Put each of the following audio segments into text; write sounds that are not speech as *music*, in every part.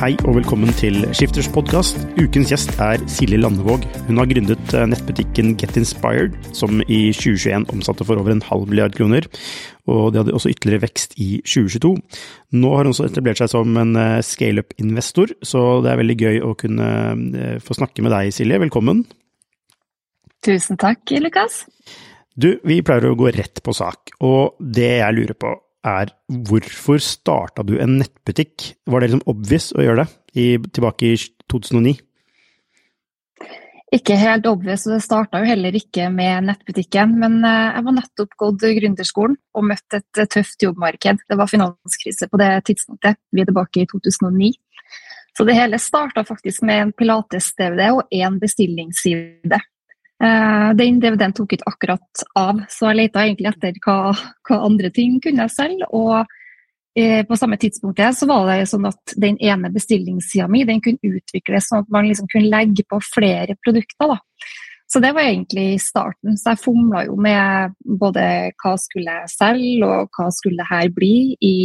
Hei og velkommen til Skifters podkast. Ukens gjest er Silje Landevåg. Hun har gründet eh, nettbutikken Get Inspired, som i 2021 omsatte for over en halv milliard kroner. Og det hadde også ytterligere vekst i 2022. Nå har hun også etablert seg som en eh, scaleup-investor, så det er veldig gøy å kunne eh, få snakke med deg, Silje. Velkommen. Tusen takk, Lukas. Du, vi pleier å gå rett på sak, og det jeg lurer på er hvorfor starta du en nettbutikk? Var det liksom obvious å gjøre det i, tilbake i 2009? Ikke helt obvious, og det starta jo heller ikke med nettbutikken. Men eh, jeg var nettopp gått gründerskolen og møtt et tøft jobbmarked. Det var finanskrise på det tidspunktet. Vi er tilbake i 2009. Så det hele starta faktisk med en pilates-DVD og én bestillingsside. Uh, den DVD-en tok ikke akkurat av, så jeg leita egentlig etter hva, hva, andre ting kunne jeg selge. Og uh, på samme tidspunkt så var det sånn at den ene bestillingssida mi den kunne utvikles sånn at man liksom kunne legge på flere produkter. da. Så det var egentlig starten. Så jeg fomla jo med både hva skulle jeg selge, og hva skulle det her bli, i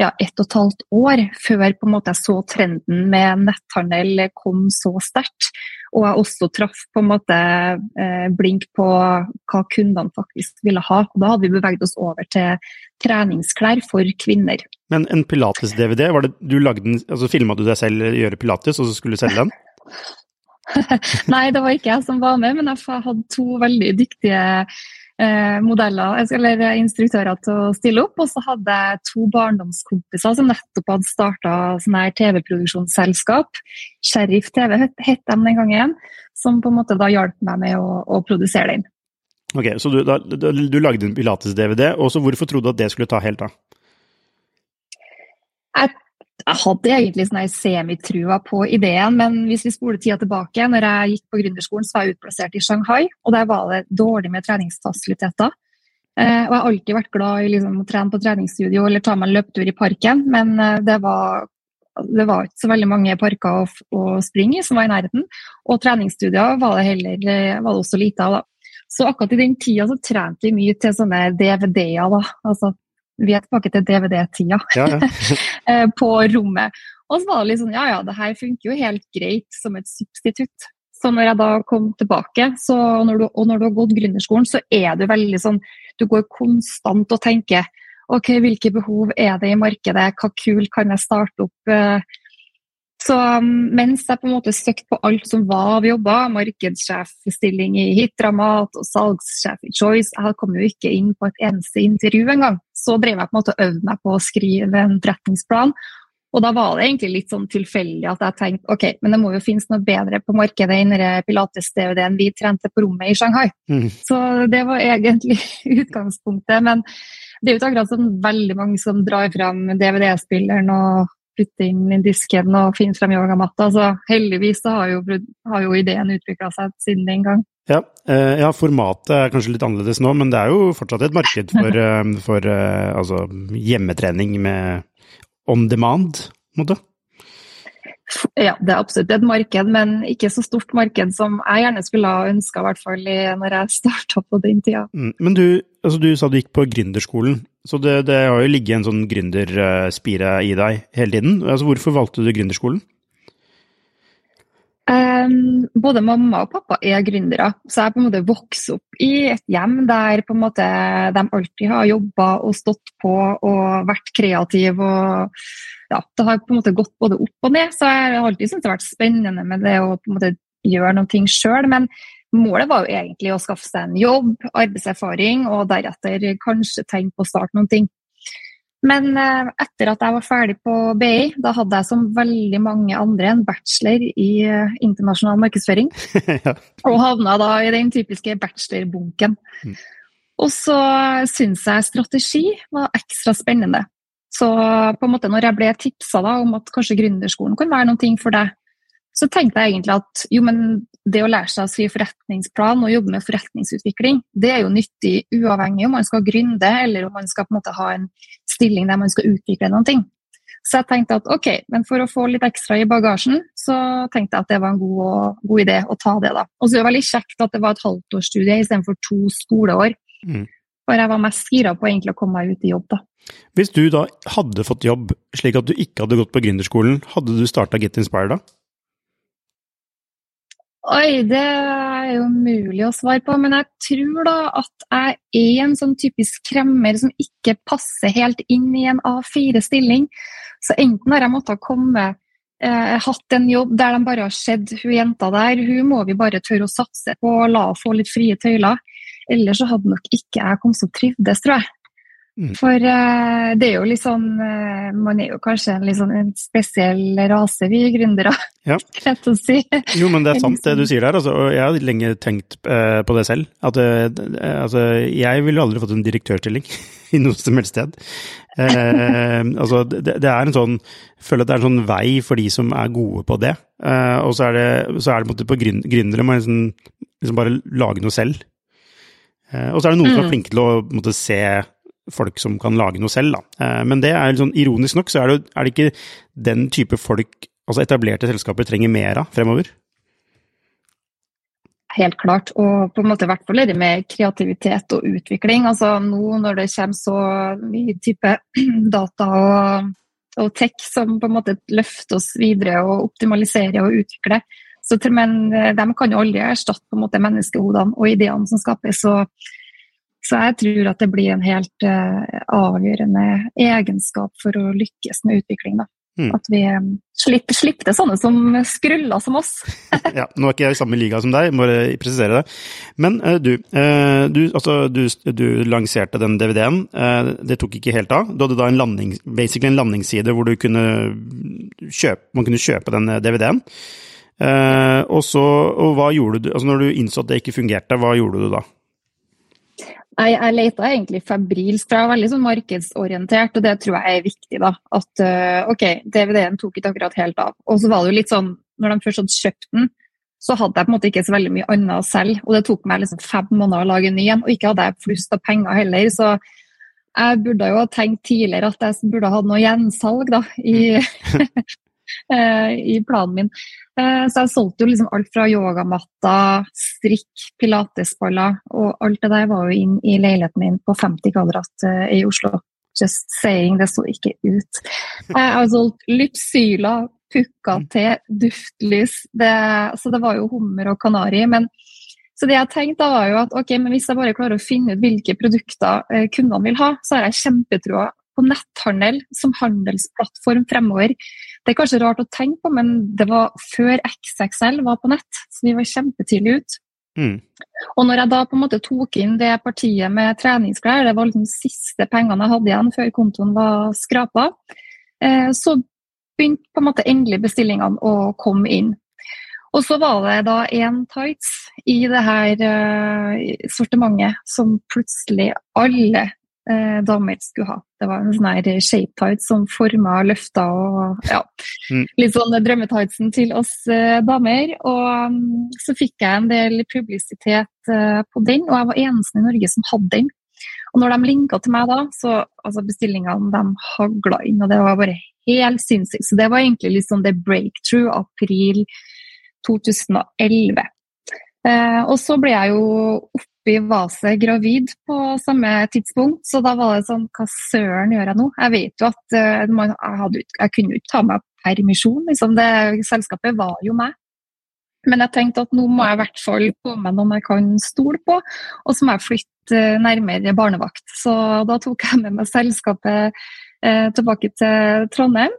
ja, ett og et halvt år før på en måte jeg så trenden med netthandel kom så sterkt. Og jeg også traff på en måte eh, blink på hva kundene faktisk ville ha. Og da hadde vi beveget oss over til treningsklær for kvinner. Men en pilates-DVD, var det du lagde den, altså filma du deg selv gjøre pilates, og så skulle du selge den? *laughs* Nei, det var ikke jeg som var med, men jeg hadde to veldig dyktige modeller, eller instruktører til å stille opp. Og så hadde jeg to barndomskompiser som nettopp hadde starta sånn TV-produksjonsselskap. Sheriff TV het de den gangen, som på en måte da hjalp meg med å, å produsere den. Ok, Så du, da, du lagde en Pilates-DVD, og så hvorfor trodde du at det skulle ta helt av? Jeg jeg hadde egentlig sånn semitrua på ideen, men hvis vi spoler tida tilbake, når jeg gikk på gründerskolen, så var jeg utplassert i Shanghai, og der var det dårlig med treningsfasiliteter. Eh, og jeg har alltid vært glad i liksom, å trene på treningsstudio eller ta meg en løpetur i parken, men eh, det var, det var ikke så veldig mange parker å, å, springe i som var i nærheten. Og treningsstudier var det heller eh, var det også lite av. da. Så akkurat i den tida så trente vi mye til sånne DVD-er. da, altså vi er tilbake til DVD-tida ja, ja. *laughs* Eh, på rommet. Og så var det litt sånn ja ja, det her funker jo helt greit som et substitutt. Så når jeg da kom tilbake, så, når du, og når du har gått gründerskolen, så er du veldig sånn Du går konstant og tenker OK, hvilke behov er det i markedet, hva kult kan jeg starte opp? Så um, mens jeg på en måte søkte på alt som var av jobber, markedssjefstilling i Hitramat og salgssjef i Choice, jeg kom jo ikke inn på et eneste intervju engang. Så drev jeg på en måte og øvde meg på å skrive en forretningsplan. Og da var det egentlig litt sånn tilfeldig at jeg tenkte ok, men det må jo finnes noe bedre på markedet enn pilates-DVD-en vi trente på rommet i Shanghai. Mm. Så det var egentlig *laughs* utgangspunktet. Men det er jo ikke akkurat sånn veldig mange som drar fram DVD-spilleren og putte inn i disken og finne frem yogamatta. Så heldigvis så har, jo, har jo ideen utvikla seg siden den gang. Ja, eh, ja, formatet er kanskje litt annerledes nå, men det er jo fortsatt et marked for, *laughs* eh, for eh, altså, hjemmetrening med on demand, måte. Ja, det er absolutt et marked, men ikke så stort marked som jeg gjerne skulle ha ønska, i hvert fall når jeg starta på den tida. Mm, men du, altså, du sa du gikk på gründerskolen. Så det, det har jo ligget en sånn gründerspire i deg hele tiden. Altså, hvorfor valgte du gründerskolen? Um, både mamma og pappa er gründere, så jeg på en måte vokste opp i et hjem der på en måte de alltid har jobba og stått på og vært kreative. og ja, Det har på en måte gått både opp og ned, så jeg har alltid syntes det har vært spennende med det å på en måte gjøre noe ting sjøl. Men målet var jo egentlig å skaffe seg en jobb, arbeidserfaring, og deretter kanskje tenke på å starte noen ting. Men eh, etter at jeg var ferdig på BI, da hadde jeg som veldig mange andre en bachelor i eh, internasjonal markedsføring. *laughs* ja. Og havna da i den typiske bachelorbunken. Mm. Og så syns jeg strategi var ekstra spennende. Så på en måte når jeg ble tipsa om at kanskje gründerskolen kan være noe for deg, så tenkte jeg egentlig at jo, men det å lære seg å skrive forretningsplan og jobbe med forretningsutvikling, det er jo nyttig uavhengig om man skal gründe eller om man skal på en måte ha en stilling der man skal utvikle noen ting. Så jeg tenkte at ok, men for å få litt ekstra i bagasjen, så tenkte jeg at det var en god, god idé å ta det, da. Og så er det veldig kjekt at det var et halvtårsstudie istedenfor to skoleår. Mm. For jeg var mest gira på egentlig å komme meg ut i jobb, da. Hvis du da hadde fått jobb slik at du ikke hadde gått på gründerskolen, hadde du starta Get Inspired da? Oi, det er jo mulig å svare på, men jeg tror da at jeg er en sånn typisk kremmer som ikke passer helt inn i en A4-stilling. Så enten har jeg måttet komme eh, hatt en jobb der de bare har sett hun jenta der, hun må vi bare tørre å satse på og la henne få litt frie tøyler. Eller så hadde nok ikke jeg kommet så trivdes, tror jeg. Mm. For uh, det er jo litt sånn uh, Man er jo kanskje en litt sånn en spesiell rase, vi gründere. Ja. *laughs* Rett å si. Jo, men det er sant *laughs* det du sier der. Altså, og jeg har lenge tenkt uh, på det selv. At altså, jeg ville aldri fått en direktørstilling *laughs* i noe som helst sted. altså, det, det, er en sånn Jeg føler at det er en sånn vei for de som er gode på det. og så er det, så er det på, en måte på gründere man liksom, liksom bare lage noe selv. og så er det noen mm. som er mm. flinke til å måte, se folk som kan lage noe selv, da. Eh, men det er sånn, ironisk nok så er det, er det ikke den type folk altså etablerte selskaper trenger mer av fremover? Helt klart, og på en måte i hvert fall det med kreativitet og utvikling. Altså nå når det kommer så mye type *clears throat* data og, og tech som på en måte løfter oss videre og optimaliserer og utvikler, så, men eh, de kan jo aldri erstatte på en måte menneskehodene og ideene som skapes. Så så jeg tror at det blir en helt uh, avgjørende egenskap for å lykkes med utvikling. Da. Mm. At vi um, slipper, slipper det sånne som skruller som oss. *laughs* *laughs* ja, Nå er ikke jeg i samme liga som deg, må jeg presisere det. Men uh, du, uh, du, altså, du, du, lanserte den DVD-en. det tok ikke helt av. Du hadde da en landing, basically en landingsside hvor du kunne kjøpe, man kunne kjøpe den DVD-en. og så, og hva gjorde du, altså når du innså at det ikke fungerte, hva gjorde du da? Jeg, jeg leter egentlig febrilsk, for jeg er veldig sånn markedsorientert, og det tror jeg er viktig. da, At uh, ok, DVD-en tok ikke akkurat helt av. Og så var det jo litt sånn, når de først hadde kjøpt den, så hadde jeg på en måte ikke så veldig mye annet å selge. Og det tok meg liksom fem måneder å lage en ny en, og ikke hadde jeg flust av penger heller. Så jeg burde jo ha tenkt tidligere at jeg burde ha hatt noe gjensalg da, i, *laughs* *laughs* i planen min. Eh, så jeg solgte jo liksom alt fra yogamatta, strikk, pilatesballer, og alt det der var jo inn i leiligheten min på 50 kvadrat eh, i Oslo. Just saying, det så ikke ut. Jeg har solgt lypsyler, pukka mm. til, duftlys. Det, så det var jo hummer og kanari. Men, så det jeg tenkte da var jo at ok, men hvis jeg bare klarer å finne ut hvilke produkter eh, kundene vil ha, så har jeg kjempetroa på netthandel som handelsplattform fremover. Det er kanskje rart å tenke på, men det var før XXL var på nett, så vi var kjempetidlig ut. Mm. Og når jeg da på en måte tok inn det partiet med treningsklær, det var liksom siste pengene jeg hadde igjen før kontoen var skrapa, eh, så begynte på en måte endelig bestillingene å komme inn. Og så var det da én tights i det her uh, sortimentet som plutselig alle eh, damer skulle ha. Det var en sånn her shape tights som forma løfter og ja, mm. litt sånn drømmetightsen til oss eh, damer. Og um, så fikk jeg en del publisitet eh, på den, og jeg var eneste i Norge som hadde den. Og når de linka til meg da, så altså bestillingene de hagla inn, og det var bare helt sinnssykt. Så det var egentlig liksom det breakthrough april 2011. Eh, og så ble jeg jo opp oppi Vase gravid på samme tidspunkt, så da var det sånn Hva søren gjør jeg nå? Jeg vet jo at uh, man, jeg, hadde, jeg, kunne jo ikke ta meg permisjon. Liksom det, selskapet var jo meg. Men jeg tenkte at nå må jeg i hvert fall få med noen jeg kan stole på, og så må jeg flytte nærmere barnevakt. Så da tok jeg med meg selskapet eh, tilbake til Trondheim,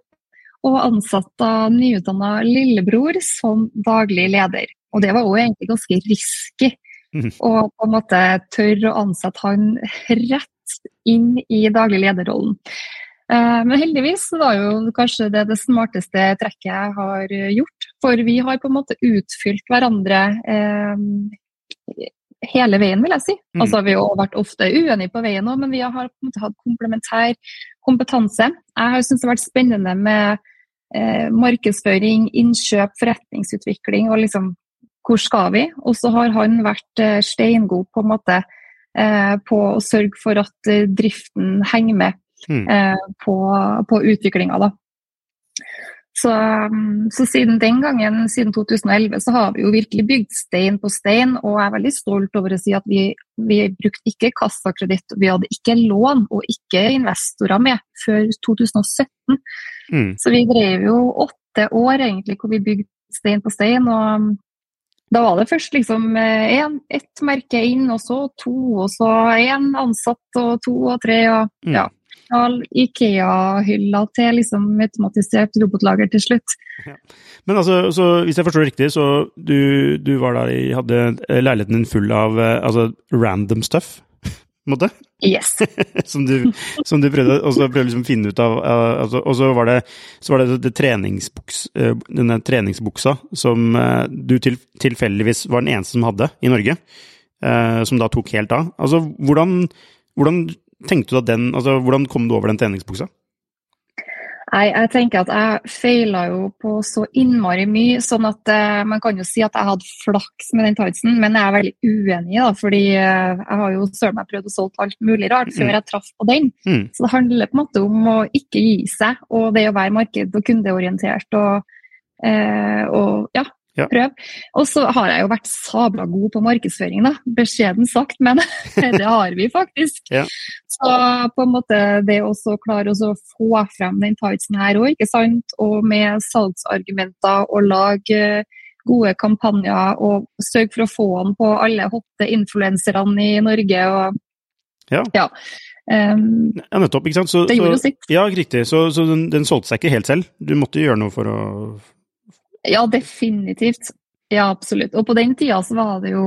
og ansatte nyutdanna lillebror som daglig leder. Og det var jo egentlig ganske risky. Mm. Og på en måte tør å ansette han rett inn i daglig lederrollen. Eh, men heldigvis var jo kanskje det det smarteste trekket jeg har gjort. For vi har på en måte utfylt hverandre eh, hele veien, vil jeg si. Mm. Altså, vi har vært ofte uenige på veien òg, men vi har på en måte hatt komplementær kompetanse. Jeg har syntes det har vært spennende med eh, markedsføring, innkjøp, forretningsutvikling og liksom hvor skal vi? Og så har han vært eh, steingod på en måte eh, på å sørge for at eh, driften henger med mm. på, på utviklinga. Så, mm, så, siden den gangen, siden 2011, så har vi jo virkelig bygd stein på stein. Og jeg er veldig stolt over å si at vi, vi brukte ikke kassakreditt, vi hadde ikke lån og ikke investorer med før 2017. Mm. Så vi drev jo åtte år egentlig hvor vi bygde stein på stein. og da var det først liksom én, eh, ett merke inn, og så to, og så én ansatt, og to og tre. og mm. ja. Ikea-hylla til liksom automatisert robotlager til slutt. Ja. Men altså, så, hvis jeg forstår det riktig, så du, du var der i, hadde leiligheten din full av eh, altså, random stuff? Måte? Yes. *laughs* som, du, som, du, prøvde å liksom finne ut av. Altså, og så var det, så var det, det treningsbuks, eh, denne treningsbuksa som eh, du til, tilfeldigvis var den eneste som hadde i Norge. Eh, som da tok helt av. Altså, hvordan, hvordan tenkte du at den altså, Hvordan kom du over den treningsbuksa? Nei, jeg tenker at jeg feila jo på så innmari mye, sånn at uh, man kan jo si at jeg hadde flaks med den tightsen, men jeg er veldig uenig, da, fordi uh, jeg har jo søren meg prøvd å solge alt mulig rart før mm. jeg traff på den. Mm. Så det handler på en måte om å ikke gi seg, og det å være marked- og kundeorientert og, uh, og ja, ja. Prøv. Og så har jeg jo vært sabla god på markedsføring, da. Beskjeden sagt, men *laughs* det har vi faktisk. Ja. Så på en måte det å klare å få frem den tightsen her òg, ikke sant. Og med salgsargumenter og lage gode kampanjer og sørge for å få den på alle hotte influenserne i Norge. og ja. ja. Um, ja, nettopp. ikke sant? Så, det gjorde jo sitt. Ja, riktig. Så, så den, den, solgte seg ikke helt selv? Du måtte gjøre noe for å ja, definitivt. Ja, absolutt. Og på den tida så var det jo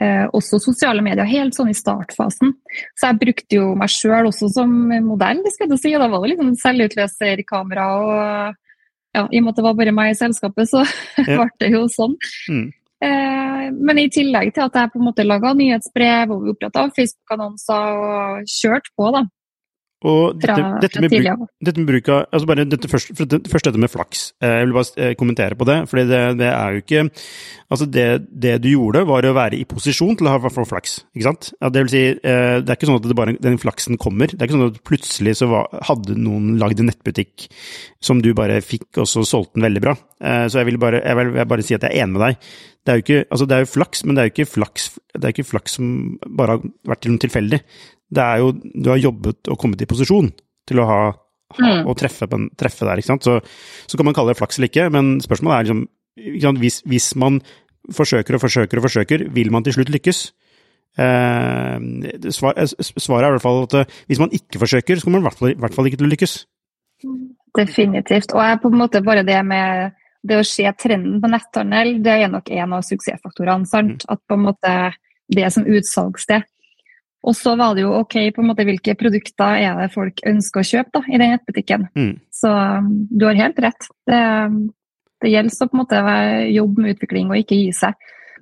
eh, også sosiale medier helt sånn i startfasen. Så jeg brukte jo meg sjøl også som modell, skal jeg si. Da var det liksom selvutløserkamera og ja, i og med at det var bare meg i selskapet, så *laughs* ja. det jo sånn. Mm. Eh, men i tillegg til at jeg på en måte laga nyhetsbrev og oppretta Facebook-annonser og kjørt på, da. Og dette, fra, dette, med bruk, dette, med bruk, av altså bare dette først, først, dette med flaks. Eh, jeg vil bare eh, kommentere på det. For det, det, er jo ikke Altså, det, det, du gjorde, var å være i posisjon til å ha få flaks. Ikke sant? Ja, det vil si, eh, det er ikke sånn at bare, den flaksen kommer. Det er ikke sånn at plutselig så var, hadde noen lagd en nettbutikk som du bare fikk, og så solgte den veldig bra. Så jeg vil bare, jeg vil, jeg bare si at jeg er enig med deg. Det er jo ikke, altså det er jo flaks, men det er jo ikke flaks, det er ikke flaks som bare har vært tilfeldig det er jo Du har jobbet og kommet i posisjon til å ha, ha mm. og treffe, treffe, der, ikke sant. Så, så, kan man kalle det flaks eller ikke, men spørsmålet er liksom hvis, hvis, man forsøker og forsøker og forsøker, vil man til slutt lykkes? Eh, svar, eh, svaret er i hvert fall at eh, hvis man ikke forsøker, så kommer man i hvert fall, i hvert fall ikke til å lykkes. Definitivt. Og jeg på en måte bare det med det å se trenden på netthandel, det er nok en av suksessfaktorene. sant? Mm. At på en måte det som utsalgssted og så var det jo ok, på en måte, hvilke produkter er det folk ønsker å kjøpe da, i den nettbutikken. Mm. Så um, du har helt rett. Det, det gjelder å på en måte jobbe med utvikling og ikke gi seg.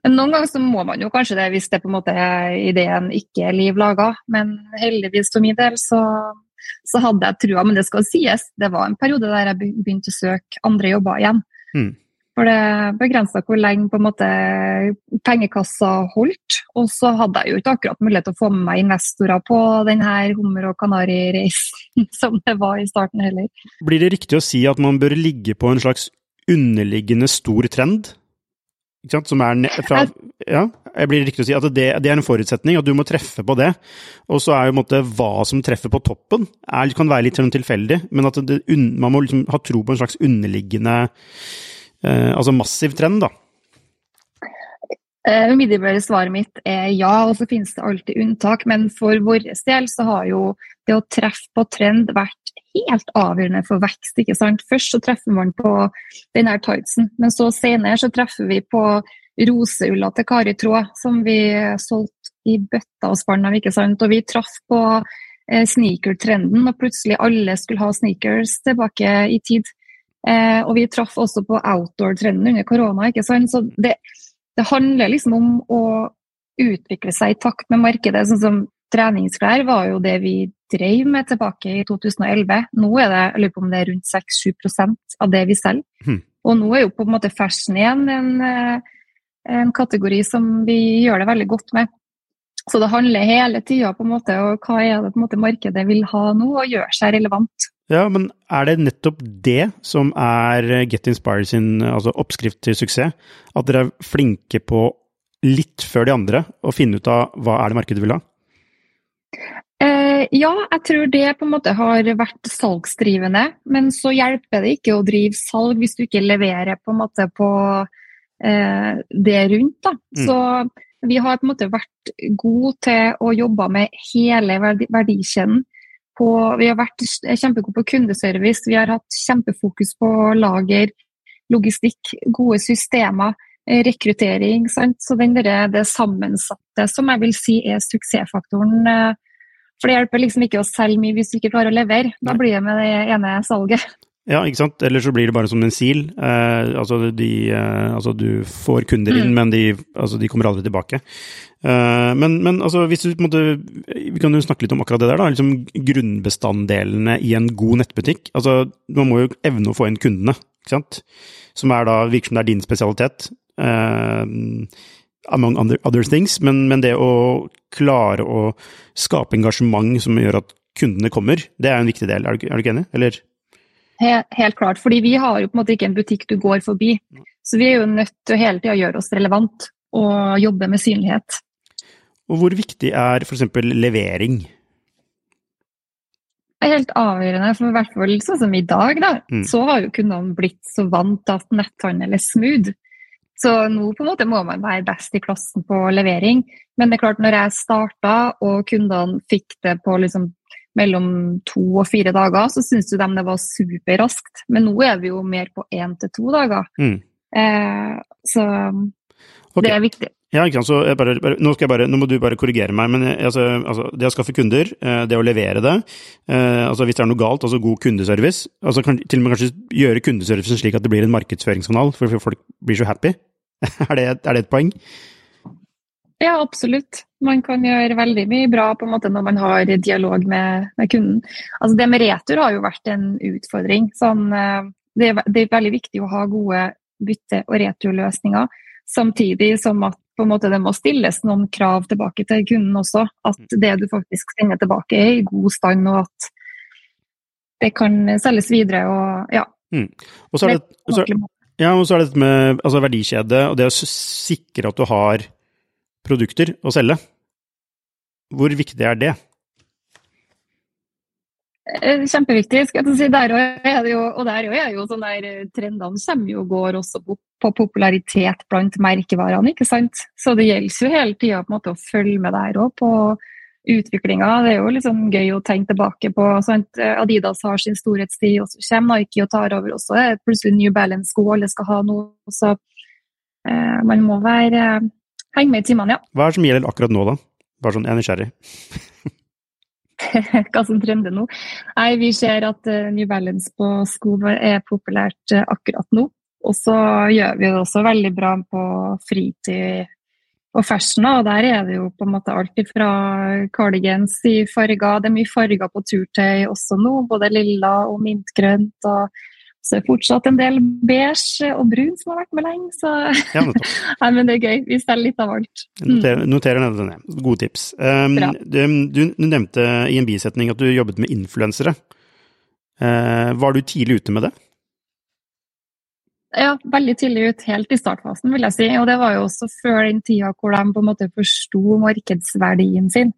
Men noen ganger så må man jo kanskje det hvis det på en måte ideen ikke er liv laga. Men heldigvis for min del så, så hadde jeg trua. Men det skal sies, det var en periode der jeg begynte å søke andre jobber igjen. Mm. For det begrensa hvor lenge på en måte pengekassa holdt. Og så hadde jeg jo ikke akkurat mulighet til å få med meg investorer på denne hummer- og kanarireisen *laughs* som det var i starten heller. Blir det riktig å si at man bør ligge på en slags underliggende stor trend? Ikke sant? Som er fra, ja, blir riktig å si at det, det, er en forutsetning, at du må treffe på det. Og så er jo måte, hva som treffer på toppen, er, kan være litt sånn tilfeldig, men at det, man må liksom ha tro på en slags underliggende altså massiv trend, da. Uh, umiddelbare svaret mitt er ja, og så finnes det alltid unntak. Men for vår del så har jo det å treffe på trend vært helt avgjørende for vekst. ikke sant? Først så treffer man på denne tightsen, men så senere så treffer vi på roseulla til Kari Tråd, som vi solgte i bøtta og spann av. ikke sant? Og vi traff på eh, sneaker-trenden, og plutselig alle skulle ha sneakers tilbake i tid. Eh, og vi traff også på outdoor-trenden under korona. ikke sant? Så det, det handler liksom om å utvikle seg i takt med markedet. sånn som Treningsklær var jo det vi drev med tilbake i 2011. Nå er det jeg lurer på om det er rundt 6-7 av det vi selger. Hmm. Og nå er jo på en måte fashion igjen en, eh, en kategori som vi gjør det veldig godt med. Så det handler hele tida om hva er det på en måte markedet vil ha nå, og gjøre seg relevant. Ja, men er det nettopp det som er Get Inspired sin altså oppskrift til suksess? At dere er flinke på litt før de andre å finne ut av hva er det markedet vil ha? Eh, ja, jeg tror det på en måte har vært salgsdrivende. Men så hjelper det ikke å drive salg hvis du ikke leverer på på eh, det rundt. Da. Mm. Så vi har på en måte vært gode til å jobbe med hele verdikjeden på, vi har vært kjempegode på kundeservice, vi har hatt kjempefokus på lager, logistikk, gode systemer, eh, rekruttering. Sant? Så den der, det sammensatte som jeg vil si er suksessfaktoren. Eh, for det hjelper liksom ikke å selge mye hvis du ikke klarer å levere. Da blir det med det ene salget. Ja, ikke sant. Eller så blir det bare som en sil. Eh, altså, de, eh, altså, du får kunder inn, mm. men de, altså, de, kommer aldri tilbake. Eh, men, men altså, hvis du på en måte Vi kan jo snakke litt om akkurat det der, da. Liksom grunnbestanddelene i en god nettbutikk. Altså, man må jo evne å få inn kundene, ikke sant. Som er da, virker som det er din spesialitet. Uh, among other, other things. Men, men det å klare å skape engasjement som gjør at kundene kommer, det er en viktig del. Er du, er du ikke enig, eller? Helt, helt, klart, fordi vi har jo på en måte ikke en butikk du går forbi. Så vi er jo nødt til å hele tida gjøre oss relevant og jobbe med synlighet. Og hvor viktig er f.eks. levering? Det er helt avgjørende, for i hvert fall sånn som i dag, da, mm. så har jo kundene blitt så vant til at netthandel er smooth. Så nå på en måte må man være best i klassen på levering. Men det er klart, når jeg starta og kundene fikk det på liksom mellom to og fire dager, så syntes jo de det var superraskt. Men nå er vi jo mer på én til to dager. Mm. Eh, så okay. det er viktig. Ja, ikke sant. Så bare, bare, nå, bare, nå, må du bare korrigere meg, men altså, altså, det å skaffe kunder, eh, det å levere det, eh, altså hvis det er noe galt, altså god kundeservice, altså kan, til og med kanskje gjøre kundeservicen slik at det blir en markedsføringskanal, for folk blir så happy. *laughs* er, det, er det et poeng? Ja, absolutt. Man kan gjøre veldig mye bra på en måte når man har dialog med, med kunden. Altså Det med retur har jo vært en utfordring. Sånn, eh, det, er, det, er, veldig viktig å ha gode bytte- og returløsninger. Samtidig som at måte det må stilles noen krav tilbake til kunden også. At det du faktisk sender tilbake er i god stand, og at det kan selges videre. og ja. Mm. Og så er det, så, ja, og så er det dette med altså verdikjede og det å sikre at du har produkter å selge. Hvor viktig er det? Eh, kjempeviktig. skal jeg si. Der er det jo, og der er jo sånn der eh, Trendene kommer jo og går også på, popularitet blant merkevarene. ikke sant? Så det gjelder jo hele tida å følge med der òg på utviklinga. Det er jo liksom gøy å tenke tilbake på. Sant? Adidas har sin storhetstid, og så kommer Nike og tar over også. Det plutselig New Balance-sko alle skal ha nå. Så eh, man må være Heng med i timene, ja. Hva er det som gjelder akkurat nå, da? Bare sånn, jeg er nysgjerrig. *laughs* Hva som trender nå? Nei, Vi ser at uh, New Balance på sko er populært uh, akkurat nå. Og så gjør vi det også veldig bra på fritid og fashion. Og der er det jo på en måte alt fra cardigans i farger Det er mye farger på turtøy også nå. Både lilla og mintgrønt. og så det er fortsatt en del beige og brun som har vært med lenge, så ja, *laughs* Nei, men det er gøy. Vi selger litt av alt. Mm. Noterer, noterer denne. Gode tips. Um, du, du, du, nevnte i en bisetning at du jobbet med influensere. Uh, var du tidlig ute med det? Ja, veldig tidlig ut. Helt i startfasen, vil jeg si. Og det var jo også før den tida hvor de på en måte forsto markedsverdien sin.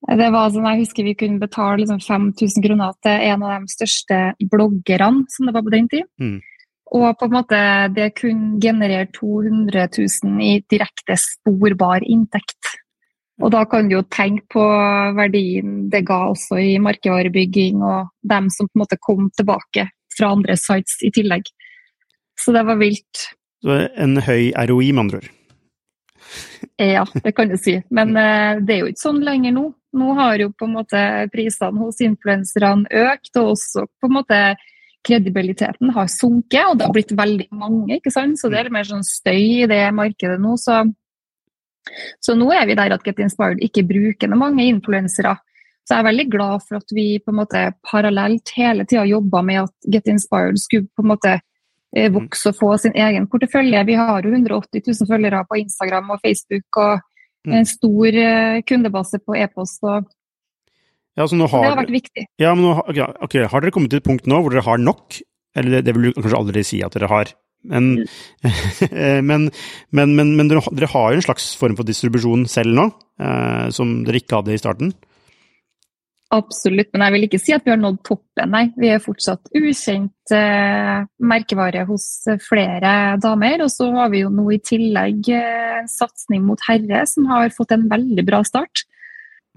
Det var sånn, Jeg husker vi kunne betale liksom 5000 kroner til en av de største bloggerne som det var på den tid. Mm. Og på en måte det kunne generere 200 000 i direkte sporbar inntekt. Og da kan du jo tenke på verdien det ga også i markevarebygging, og dem som på en måte kom tilbake fra andre sites i tillegg. Så det var vilt. Så en høy ROI, med andre ord? *laughs* Ja, det kan du si. Men uh, det er jo ikke sånn lenger nå. Nå har jo på en måte prisene hos influenserne økt, og også på en måte kredibiliteten har sunket, og det har blitt veldig mange, ikke sant? så det er mer sånn støy i det markedet nå. Så, så nå er vi der at Get Inspired ikke bruker mange influensere. Så jeg er veldig glad for at vi på en måte parallelt hele tida jobba med at Get Inspired skulle på en måte vokse og få sin egen portefølje. Vi har jo 180 000 følgere på Instagram og Facebook og mm. en stor eh, kundebase på e-post. og ja, har, det har vært viktig. Ja, men nå, okay, Har dere kommet til et punkt nå hvor dere har nok? Eller det, det vil du kanskje aldri si at dere har. Men, mm. *laughs* men, men, men dere, dere, har jo en slags form for distribusjon selv nå, eh, som dere ikke hadde i starten? Absolutt, men jeg vil ikke si at vi har nådd toppen, nei. Vi er fortsatt ukjent eh, merkevare hos flere damer. Og så har vi jo nå i tillegg eh, satsing mot herre, som har fått en veldig bra start.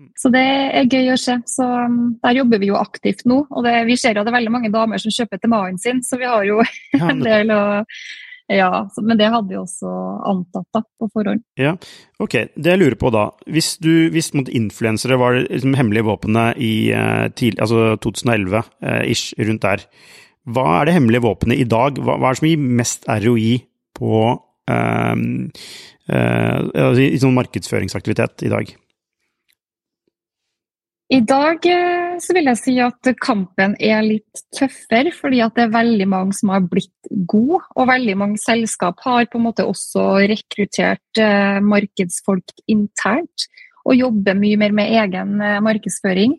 Mm. Så det er gøy å se. Så um, Der jobber vi jo aktivt nå. Og det, vi ser jo det er veldig mange damer som kjøper til mannen sin, så vi har jo *laughs* en del å ja, men det hadde vi også antatt da, på forhånd. Ja, ok. Det jeg lurer på da, hvis, du, hvis influensere var liksom hemmelige våpenet i uh, til, altså 2011-ish, uh, rundt der, hva er det hemmelige våpenet i dag? Hva, hva er det som gir mest ROI på uh, i sånn markedsføringsaktivitet i dag? I dag eh, så vil jeg si at kampen er litt tøffere, fordi at det er veldig mange som har blitt gode. Og veldig mange selskap har på en måte også rekruttert eh, markedsfolk internt. Og jobber mye mer med egen eh, markedsføring.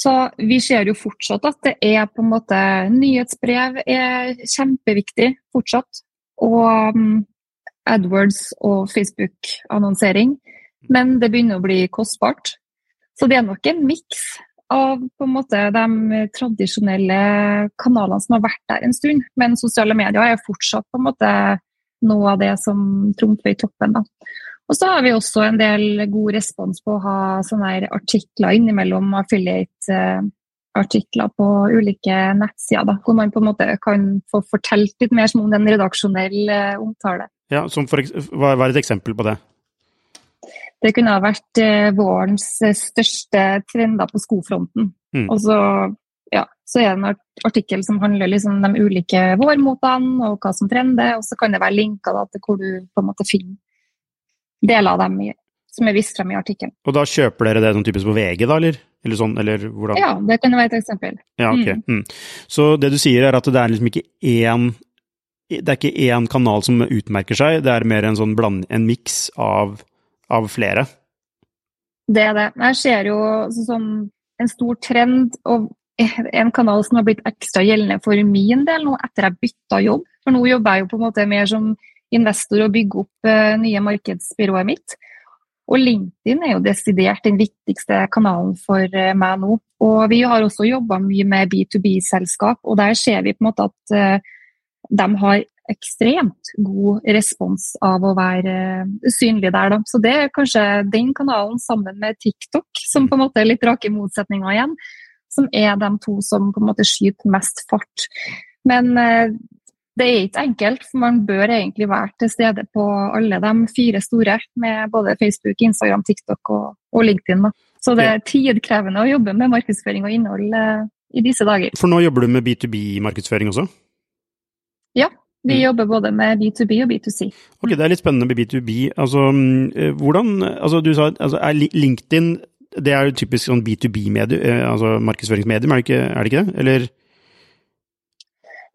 Så vi ser jo fortsatt at det er på en måte Nyhetsbrev er kjempeviktig fortsatt. Og um, AdWords og Facebook-annonsering. Men det begynner å bli kostbart. Så det er nok en miks av på en måte de tradisjonelle kanalene som har vært der en stund. Men sosiale medier er fortsatt på en måte noe av det som trumfer i toppen. Da. Og så har vi også en del god respons på å ha sånne artikler innimellom affiliate-artikler på ulike nettsider, da, hvor man på en måte kan få fortalt litt mer som om det er en redaksjonell eh, omtale. Ja, for, Hva er et eksempel på det? Det kunne ha vært eh, vårens eh, største trender på skofronten. Mm. Og så, ja, så, er det en artikkel som handler liksom om de ulike vårmotene og hva som trender, og så kan det være linker da, til hvor du på en måte finner deler av dem i, som er vist frem i artikkelen. Og da kjøper dere det sånn typisk på VG, da, eller? Eller sånn, eller hvordan? Ja, det kan være et eksempel. Ja, ok. Mm. Mm. Så det du sier er at det er liksom ikke én det er ikke én kanal som utmerker seg, det er mer en sånn bland, en miks av av flere? Det er det. Jeg ser jo sånn, en stor trend og en kanal som har blitt ekstra gjeldende for min del nå etter jeg bytta jobb. For nå jobber jeg jo på en måte mer som investor og bygger opp uh, nye markedsbyrået mitt. Og LinkedIn er jo desidert den viktigste kanalen for uh, meg nå. Og vi har også jobba mye med B2B-selskap, og der ser vi på en måte at uh, de har ekstremt god respons av å være uh, synlig der. Da. Så det er kanskje den kanalen sammen med TikTok, som på en måte er litt rake motsetninger igjen, som er de to som på en måte skyter mest fart. Men uh, det er ikke enkelt, for man bør egentlig være til stede på alle de fire store, med både Facebook, Instagram, TikTok og, og LinkedIn. Da. Så det er tidkrevende å jobbe med markedsføring og innhold uh, i disse dager. For nå jobber du med B2B-markedsføring også? Ja, vi mm. jobber både med B2B og B2C. Ok, Det er litt spennende med B2B. Altså, mm, eh, hvordan, altså du sa, altså, er LinkedIn det er jo typisk sånn B2B-medie, eh, altså markedsføringsmedium, er det, ikke, er det ikke det? Eller?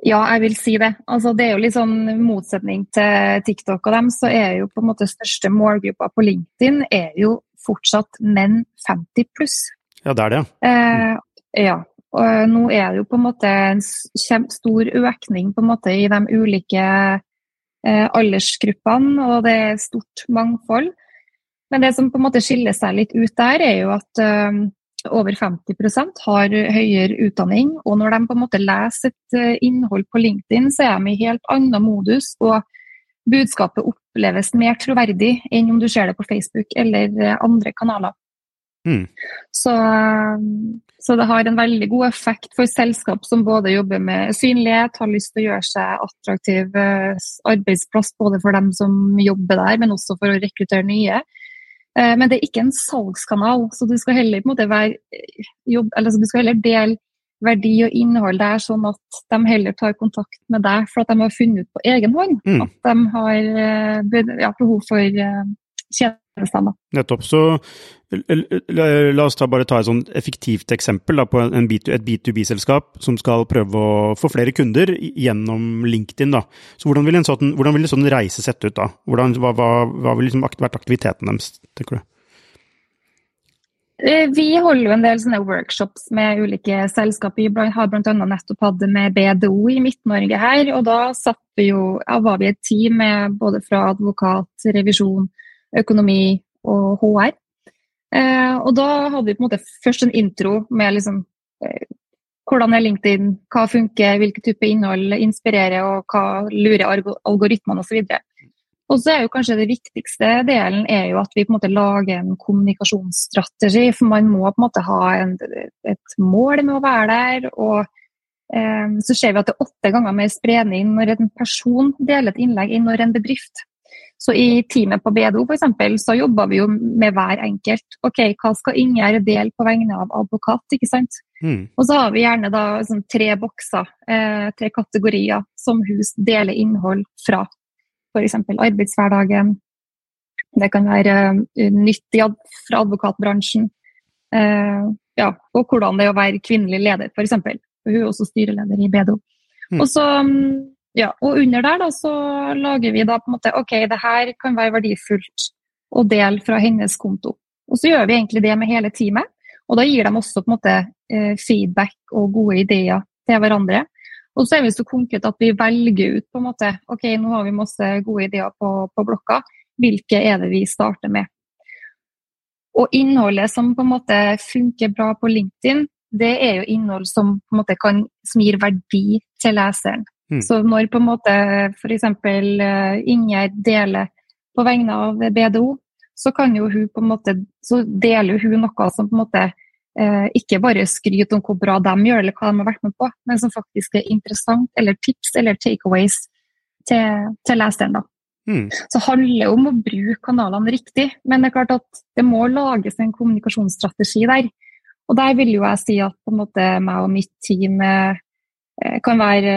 Ja, jeg vil si det. Altså, det er jo litt sånn motsetning til TikTok og dem, så er jo på en måte største målgruppa på LinkedIn er jo fortsatt menn 50 pluss. Ja, det er det. Mm. Eh, ja. Og nå er det jo på en måte en stor økning en måte i de ulike eh, aldersgruppene, og det er stort mangfold. Men det som på en måte skiller seg litt ut der, er jo at eh, over 50% har høyere utdanning. Og når de på en måte leser et eh, innhold på LinkedIn, så er de i helt annen modus. Og budskapet oppleves mer troverdig enn om du ser det på Facebook eller eh, andre kanaler. Mm. Så, så, det har en veldig god effekt for selskap som både jobber med synlighet, har lyst til å gjøre seg attraktiv arbeidsplass både for dem som jobber der, men også for å rekruttere nye. Eh, men det er ikke en salgskanal, så du skal heller, være, eh, jobb, du skal heller dele verdi og innhold der, sånn at de heller tar kontakt med deg for at de har funnet ut på egen hånd mm. at de har eh, ja, behov for tjenester Nettopp. Så la oss ta, bare ta et sånn effektivt eksempel da, på B2, et B2B-selskap som skal prøve å få flere kunder gjennom LinkedIn. Da. Så hvordan vil en sånn, hvordan vil en sånn reise sett ut da? Hvordan, hva, hva, hva vil liksom vært aktiviteten deres, tenker du? Eh, vi holder jo en del sånne workshops med ulike selskaper. Vi har bl.a. nettopp hatt det med BDO i Midt-Norge her. og Da vi jo, ja, var vi et team med både fra advokat, revisjon, økonomi og HR. Eh, og da hadde vi på en måte først en intro med liksom eh, hvordan er LinkedIn, hva funker, hvilke type innhold inspirerer, og hva lurer algoritmene osv. Og så er jo kanskje det viktigste delen er jo at vi på en måte lager en kommunikasjonsstrategi. For man må på en måte ha en, et mål med å være der. Og eh, så ser vi at det er åtte ganger mer spredning når en person deler et innlegg enn når en bedrift. Så i teamet på BDO for eksempel, så jobber vi jo med hver enkelt. Ok, hva skal Ingjerd dele på vegne av advokat, ikke sant? Mm. Og så har vi gjerne da sånn, tre bokser, eh, tre kategorier, som hus deler innhold fra. F.eks. arbeidshverdagen. Det kan være uh, nytt fra advokatbransjen. Uh, ja, og hvordan det er å være kvinnelig leder, f.eks. Hun er også styreleder i BDO. Mm. Og så um, ja, og under der da, så lager vi da på en måte OK, det her kan være verdifullt å dele fra hennes konto. Og så gjør vi egentlig det med hele teamet. Og da gir de også på en måte eh, feedback og gode ideer til hverandre. Og så er vi så konkret at vi velger ut på en måte OK, nå har vi masse gode ideer på, på blokka. Hvilke er det vi starter med? Og innholdet som på en måte funker bra på LinkedIn, det er jo innhold som, på en måte kan, som gir verdi til leseren. Mm. Så når på en måte f.eks. Uh, Ingjerd deler på vegne av BDO, så kan jo hun på en måte, så deler hun noe som på en måte eh, ikke bare skryter om hvor bra de gjør eller hva de har vært med på, men som faktisk er interessant, eller tips eller takeaways til, til leseren. da. Mm. Så handler det om å bruke kanalene riktig, men det er klart at det må lages en kommunikasjonsstrategi der. Og der vil jo jeg si at på en måte meg og mitt team Eh, kan være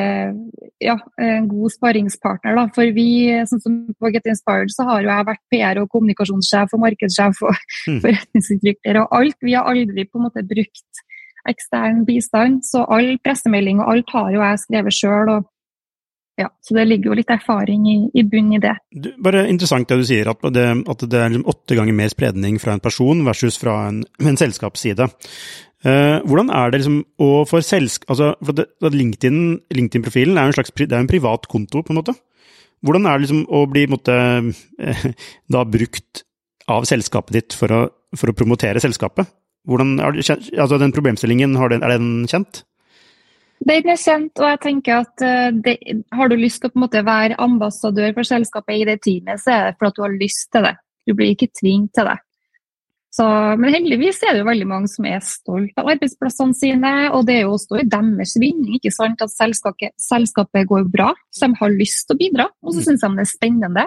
ja, en god sparringspartner. Da. For vi, sånn som på Get Inspired, så har jo jeg vært PR- og kommunikasjonssjef og markedssjef og mm. forretningsutvikler og alt. Vi har aldri på en måte brukt ekstern bistand, så all pressemelding og alt har jo jeg skrevet sjøl. Ja, så det ligger jo litt erfaring i, i bunnen i det. Du, bare Interessant det du sier, at det, at det er liksom åtte ganger mer spredning fra en person versus fra en, en selskapsside. Uh, hvordan er det liksom å få selsk... Altså, for LinkedIn-profilen LinkedIn er jo en slags det er en privat konto, på en måte. Hvordan er det liksom å bli måtte, uh, *laughs* da brukt av selskapet ditt for å, for å promotere selskapet? Hvordan, altså den problemstillingen, den, er den kjent? Den er kjent, og jeg tenker at uh, det, har du lyst til å på en måte være ambassadør for selskapet i det teamet, så er det for at du har lyst til det. Du blir ikke tvunget til det. Så, men heldigvis er det jo veldig mange som er stolt av arbeidsplassene sine. Og det er jo også deres vinning ikke sant, at selskapet, selskapet går bra. Så de har lyst til å bidra, og så mm. syns de det er spennende.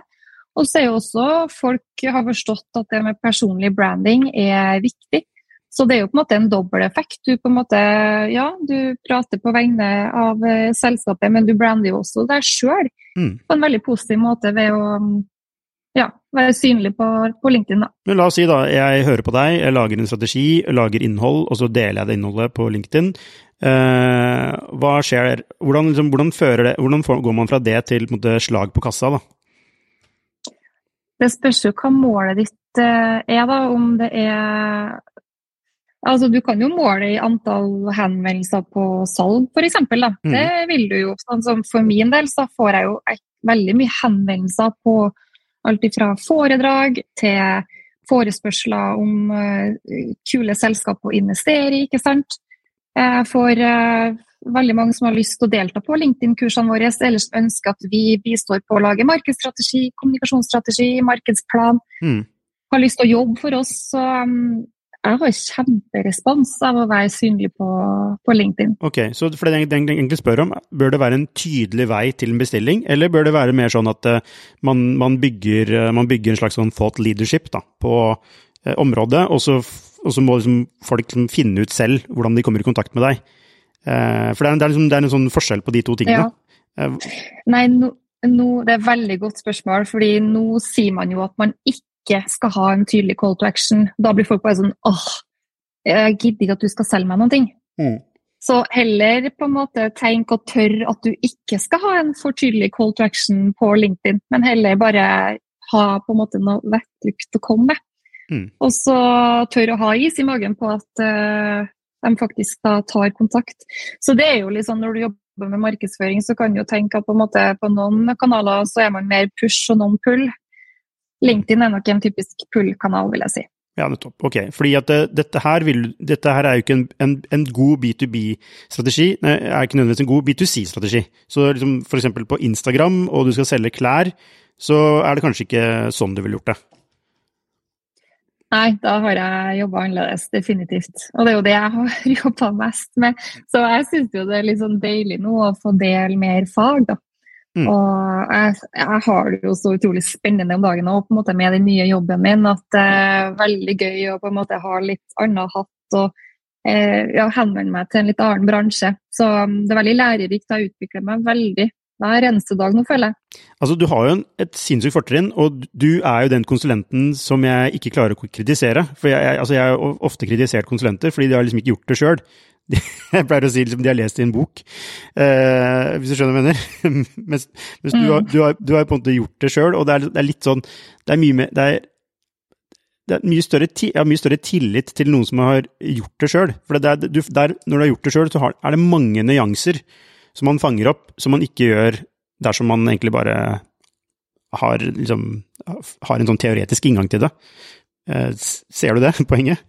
Og så er jo også folk har forstått at det med personlig branding er viktig. Så det er jo på en måte en dobbel effekt. Du på en måte, ja, du prater på vegne av eh, selskapet, men du brander jo også deg sjøl mm. på en veldig positiv måte ved å ja, være synlig på, på, LinkedIn. da. Men La oss si da, jeg hører på deg, jeg lager en strategi, lager innhold, og så deler jeg det innholdet på LinkedIn. Eh, hva skjer? Hvordan, liksom, hvordan, det, hvordan, går man fra det til på måte, slag på kassa? da? Det spørs jo hva målet ditt eh, er, da. Om det er Altså, du kan jo måle i antall henvendelser på salg, f.eks. Mm. Det vil du jo. Sånn som for min del så får jeg jo veldig mye henvendelser på Alt fra foredrag til forespørsler om kule selskap å investere i, ikke sant. Jeg får veldig mange som har lyst til å delta på LinkedIn-kursene våre, eller som ønsker at vi bistår på å lage markedsstrategi, kommunikasjonsstrategi, markedsplan. Mm. Har lyst til å jobbe for oss. Så um, jeg har kjemperespons av å være synlig på, på LinkedIn. Ok, Så for det jeg egentlig spør om, bør det være en tydelig vei til en bestilling, eller bør det være mer sånn at uh, man, man, bygger, uh, man, bygger, en slags sånn thought leadership da, på eh, området, og så, og så må liksom folk liksom finne ut selv hvordan de kommer i kontakt med deg? Eh, for det er, det, er liksom, det er, en sånn forskjell på de to tingene. Ja. Eh, Nei, no, no, det er et veldig godt spørsmål, fordi nå sier man jo at man ikke skal ha en tydelig call to action. Da blir folk bare sånn åh, jeg gidder ikke at du skal selge meg noen ting. Mm. Så heller på en måte tenk og tørr at du ikke skal ha en for tydelig call to action på LinkedIn, men heller bare ha på en måte noe vettrygt å komme med. Mm. Og så tør å ha is i magen på at uh, de faktisk da tar kontakt. Så det er jo litt sånn når du jobber med markedsføring, så kan du jo tenke at på, en måte, på noen kanaler så er man mer push og noen pull. LinkedIn er nok en typisk pull-kanal, vil jeg si. Ja, nettopp. Ok. Fordi at det, eh, dette, her vil, dette, her er jo ikke en, en, en god B2B-strategi, er ikke nødvendigvis en god B2C-strategi. Så liksom eksempel på Instagram, og du skal selge klær, så er det kanskje ikke sånn du ville gjort det. Nei, da har jeg jobba annerledes, definitivt. Og det er jo det jeg har *laughs* jobba mest med. Så jeg syns jo det er litt sånn deilig nå å få dele mer fag, da. Mm. Og jeg, jeg, har det jo så utrolig spennende om dagen og på en måte med den nye jobben min at det er veldig gøy å på en måte ha litt annen hatt og eh, ja, henvende meg til en litt annen bransje. Så um, det er veldig lærerikt. Jeg utvikler meg veldig hver eneste dag nå, føler jeg. Altså, Du har jo et sinnssykt fortrinn, og du er jo den konsulenten som jeg ikke klarer å kritisere. For jeg, altså, jeg har ofte kritisert konsulenter fordi de har liksom ikke gjort det sjøl. *laughs* Jeg pleier å si liksom, de har lest i en bok, eh, hvis du skjønner hva jeg mener. *laughs* mens, mens mm. du, har, du, har, du, har, på en måte gjort det sjøl, og det er, det er, litt sånn Det er mye med det er, det er mye større, ja, mye større tillit til noen som har gjort det sjøl. For det er, du, der, når du har gjort det sjøl, så har, er det mange nyanser som man fanger opp, som man ikke gjør dersom man egentlig bare har, liksom, har en sånn teoretisk inngang til det. Eh, ser du det, *laughs* poenget?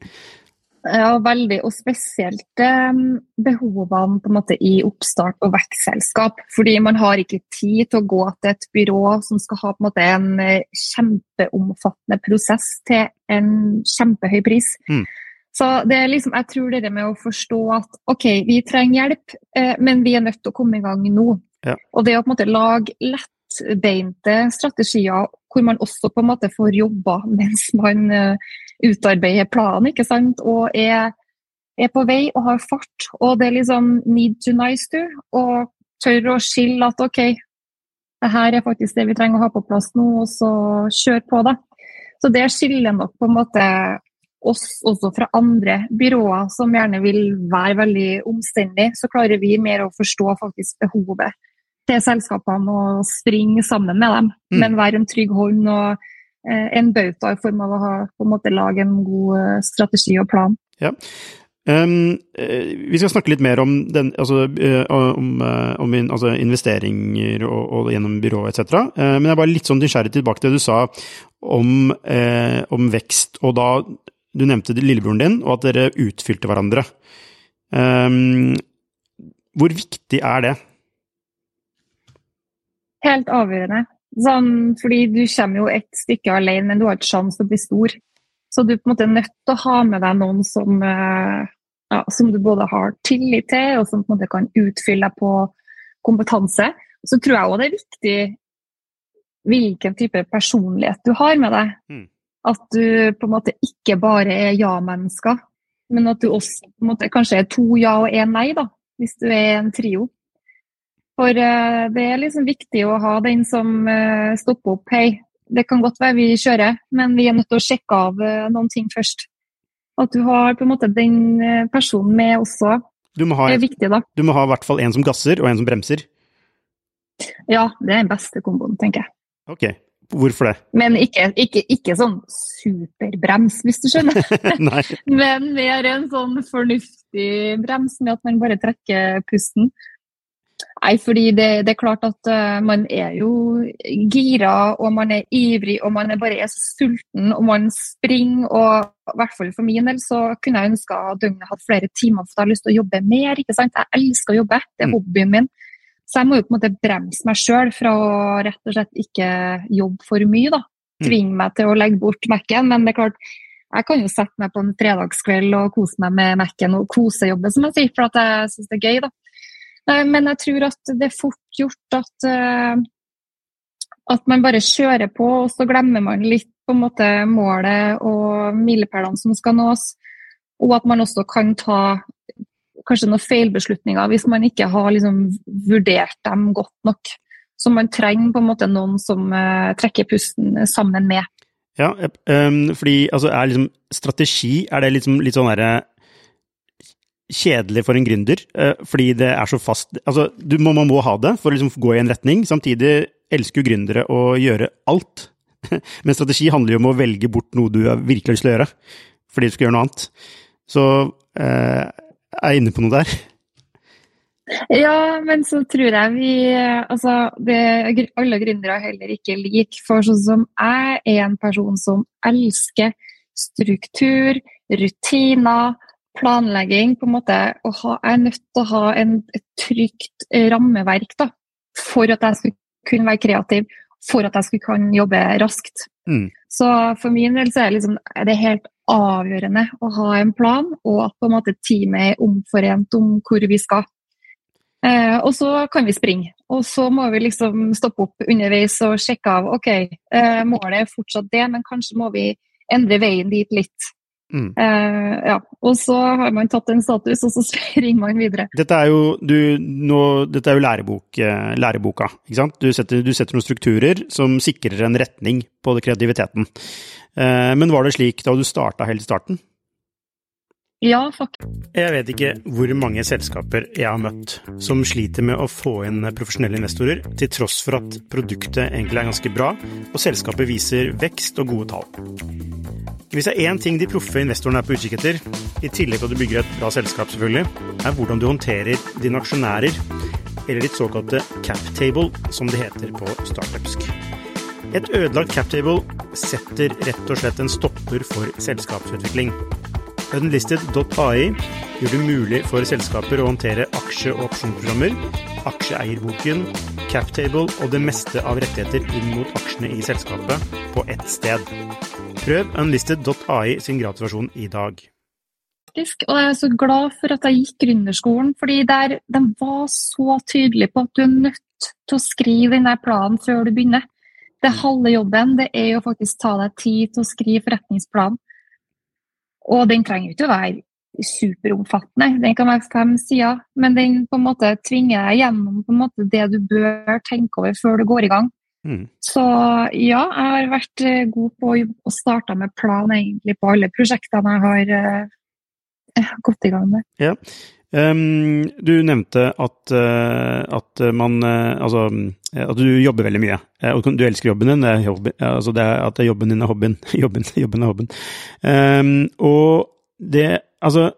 Ja, veldig. Og spesielt eh, behovene på en måte i oppstart og vekstselskap. Fordi man har ikke tid til å gå til et byrå som skal ha på en måte en eh, kjempeomfattende prosess til en kjempehøy pris. Mm. Så det er liksom, jeg tror det med å forstå at OK, vi trenger hjelp, eh, men vi er nødt til å komme i gang nå. Ja. Og det å på en måte lage lettbeinte strategier hvor man også på en måte får jobba mens man uh, utarbeider planen, ikke sant, og er, er, på vei og har fart. Og det er liksom need to nice to, og tør å skille at OK, det her er faktisk det vi trenger å ha på plass nå, og så kjør på, da. Så det skiller nok på en måte oss også fra andre byråer som gjerne vil være veldig omstendige, så klarer vi mer å forstå faktisk behovet til selskapene og springe sammen med dem. Mm. Men være en trygg hånd og en bauta i form av å ha, på en måte, lage en god eh, strategi og plan. Ja. Um, vi skal snakke litt mer om, den, altså, um, om, uh, in, altså investeringer og, og, gjennom byrået etc. Uh, men jeg er bare litt sånn nysgjerrig tilbake til det du sa om, om vekst. Og da du nevnte lillebroren din, og at dere utfylte hverandre. Um, hvor viktig er det? Helt avgjørende. Sånn, fordi du kommer jo et stykke alene, men du har ikke sjanse til å bli stor. Så du er på en måte nødt til å ha med deg noen som, eh, ja, som du både har tillit til, og som på en måte kan utfylle deg på kompetanse. Så tror jeg òg det er viktig hvilken type personlighet du har med deg. Mm. At du på en måte ikke bare er ja-mennesker, men at du også på en måte, kanskje er to ja og én nei, da, hvis du er en trio. For uh, det er liksom viktig å ha den som uh, stopper opp. Hei, det kan godt være vi kjører, men vi er nødt til å sjekke av uh, noen ting først. At du har på en måte den personen med også, ha, er viktig, da. Du må ha i hvert fall en som gasser og en som bremser? Ja, det er den beste komboen, tenker jeg. Ok, Hvorfor det? Men ikke, ikke, ikke sånn superbrems, hvis du skjønner. *laughs* *laughs* Men mer en sånn fornuftig brems med at man bare trekker pusten. Nei, fordi det, det, er klart at uh, man er jo gira, og man er ivrig, og man er bare er sulten, og man springer. Og i hvert fall for min del så kunne jeg ønska at døgnet hadde flere timer, for jeg har lyst til å jobbe mer. ikke sant? Jeg elsker å jobbe, det er mm. hobbyen min. Så jeg må jo på en måte bremse meg sjøl fra å rett og slett ikke jobbe for mye. da. Mm. Tvinge meg til å legge bort Mac-en. Men det er klart, jeg kan jo sette meg på en fredagskveld og kose meg med Mac-en og kosejobbe, som jeg sier, for at jeg syns det er gøy. da. Men jeg tror at det er fort gjort at, eh, at man bare kjører på, og så glemmer man litt på en måte målet og milepælene som skal nås. Og at man også kan ta kanskje noen feilbeslutninger hvis man ikke har liksom vurdert dem godt nok. Så man trenger på en måte noen som uh, trekker pusten sammen med. Ja, um, fordi altså, er liksom strategi Er det liksom litt sånn derre kjedelig for en gründer, uh, fordi det er så fast Altså, du man må ha det for å liksom gå i en retning. Samtidig elsker jo gründere å gjøre alt. *laughs* Men strategi handler jo om å velge bort noe du virkelig har lyst til å gjøre, fordi du skal gjøre noe annet. Så uh, er inne på noe der? Ja, men så tror jeg vi Altså, det, alle gründere er heller ikke like. For sånn som jeg er en person som elsker struktur, rutiner, planlegging. på en måte, og ha, Jeg er nødt til å ha en, et trygt rammeverk da, for at jeg skulle kunne være kreativ, for at jeg skulle kunne jobbe raskt. Mm. Så for min del så er det, liksom, er det helt avgjørende å ha en plan, og at på en måte teamet er omforent om hvor vi skal. Eh, og så kan vi springe. Og så må vi liksom stoppe opp underveis og sjekke av ok, eh, målet er fortsatt det, men kanskje må vi endre veien dit litt. Mm. Eh, ja. Og så har man tatt en status, og så *laughs* ringer man videre. Dette er jo, du, nå, dette er jo lærebok, eh, læreboka. ikke sant? Du setter, du setter, noen strukturer som sikrer en retning på kreativiteten. Uh, men var det slik da du starta helt i starten? Ja, faktisk. Jeg vet ikke hvor mange selskaper jeg har møtt som sliter med å få inn profesjonelle investorer, til tross for at produktet egentlig er ganske bra, og selskapet viser vekst og gode tall. Hvis det er én ting de proffe investorene er på utkikk etter, i tillegg til at du bygger et bra selskap, selvfølgelig, er hvordan du håndterer dine aksjonærer, eller ditt såkalte captable, som det heter på startupsk. Et ødelagt captable setter rett og slett en stopper for selskapsutvikling. Unlisted.ai gjør det mulig for selskaper å håndtere aksje- og opsjonsprogrammer, aksjeeierboken, captable og det meste av rettigheter inn mot aksjene i selskapet på ett sted. Prøv unlisted.ai sin gratisversjon i dag. Og jeg er så glad for at jeg gikk gründerskolen, fordi der, de var så tydelige på at du er nødt til å skrive denne planen før du begynner. Det halve jobben det er jo faktisk ta deg tid til å skrive forretningsplanen. Og den trenger ikke å være superomfattende, den kan være fem sider. Men den på en måte tvinger deg gjennom på en måte det du bør tenke over før du går i gang. Mm. Så ja, jeg har vært eh, god på å starte med plan egentlig på alle prosjektene jeg har uh, gått i gang med. Ja. Um, du nevnte at, uh, at man uh, Altså at du jobber veldig mye. og du elsker jobben din. Jobben, altså det at jobben din er hobbyen. *laughs* jobben, jobben er hobbyen. Um, og det Altså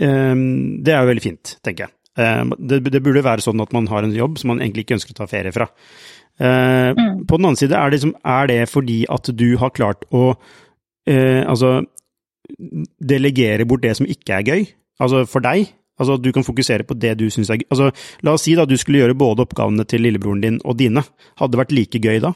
um, Det er jo veldig fint, tenker jeg. Det, det, burde være sånn at man har en jobb som man egentlig ikke ønsker å ta ferie fra. Uh, mm. På den annen side, er det, liksom, er det, fordi at du har klart å uh, altså delegere bort det som ikke er gøy? Altså for deg? Altså at du kan fokusere på det du syns er gøy? Altså, la oss si da du skulle gjøre både oppgavene til lillebroren din og dine. Hadde det vært like gøy da?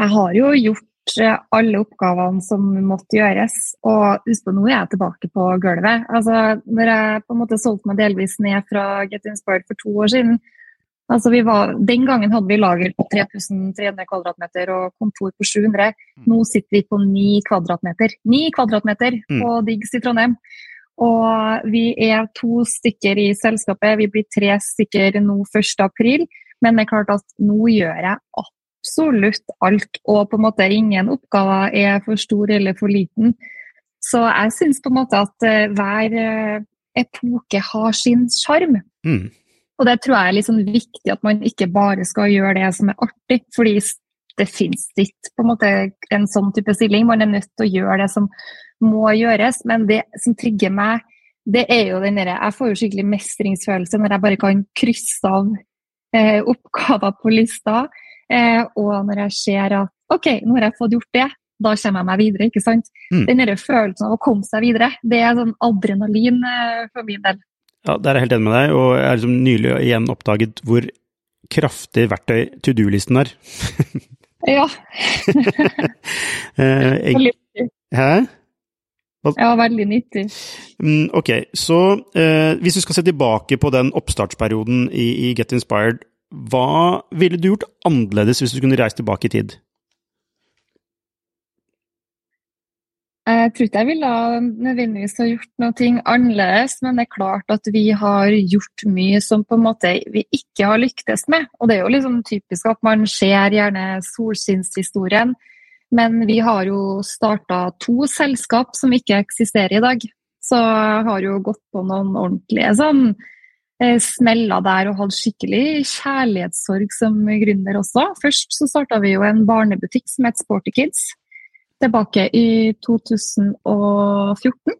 Jeg har jo gjort eh, alle oppgavene som måtte gjøres. Og husk på, nå er jeg tilbake på gulvet. Altså, når jeg på en måte solgte meg delvis ned fra Get Inspired for to år siden, Altså var, den gangen hadde vi lager på 3300 kvadratmeter og kontor på 700. Mm. Nå sitter vi på 9 kvadratmeter. 9 kvadratmeter mm. på Diggs i Trondheim. Og vi er to stykker i selskapet. Vi blir tre stykker nå 1.4. Men det er klart at nå gjør jeg absolutt alt. Og på en måte ingen oppgaver er for stor eller for liten. Så jeg syns på en måte at eh, hver eh, epoke har sin sjarm. Mm. Og det tror jeg er sånn viktig at man ikke bare skal gjøre det som er artig. fordi det finnes ikke på en måte en sånn type stilling. Man er nødt til å gjøre det som må gjøres. Men det som trigger meg det er jo den derre Jeg får jo skikkelig mestringsfølelse når jeg bare kan krysse av eh, oppgaver på lista. Eh, og når jeg ser at OK, nå har jeg fått gjort det, da kommer jeg meg videre. ikke sant? Mm. Den derre følelsen av å komme seg videre, det er sånn adrenalin eh, for min del. Ja, Der er jeg helt enig med deg, og jeg har liksom nylig igjen oppdaget hvor kraftig verktøy to do-listen er. *laughs* ja. *laughs* eh, jeg, hæ? Ja, veldig nyttig. Mm, ok, så eh, hvis du skal se tilbake på den oppstartsperioden i, i, Get Inspired, hva ville du gjort annerledes hvis du kunne reist tilbake i tid? Jeg tror ikke jeg ville nødvendigvis ha gjort noe annerledes, men det er klart at vi har gjort mye som på en måte vi ikke har lyktes med. Og det er jo liksom typisk at man ser gjerne solskinnshistorien men vi har jo starta to selskap som ikke eksisterer i dag. Så jeg har jo gått på noen ordentlige sånn smella smeller der og hatt skikkelig kjærlighetssorg som gründer også. Først så starta vi jo en barnebutikk som het Sporty Kids, tilbake i 2014.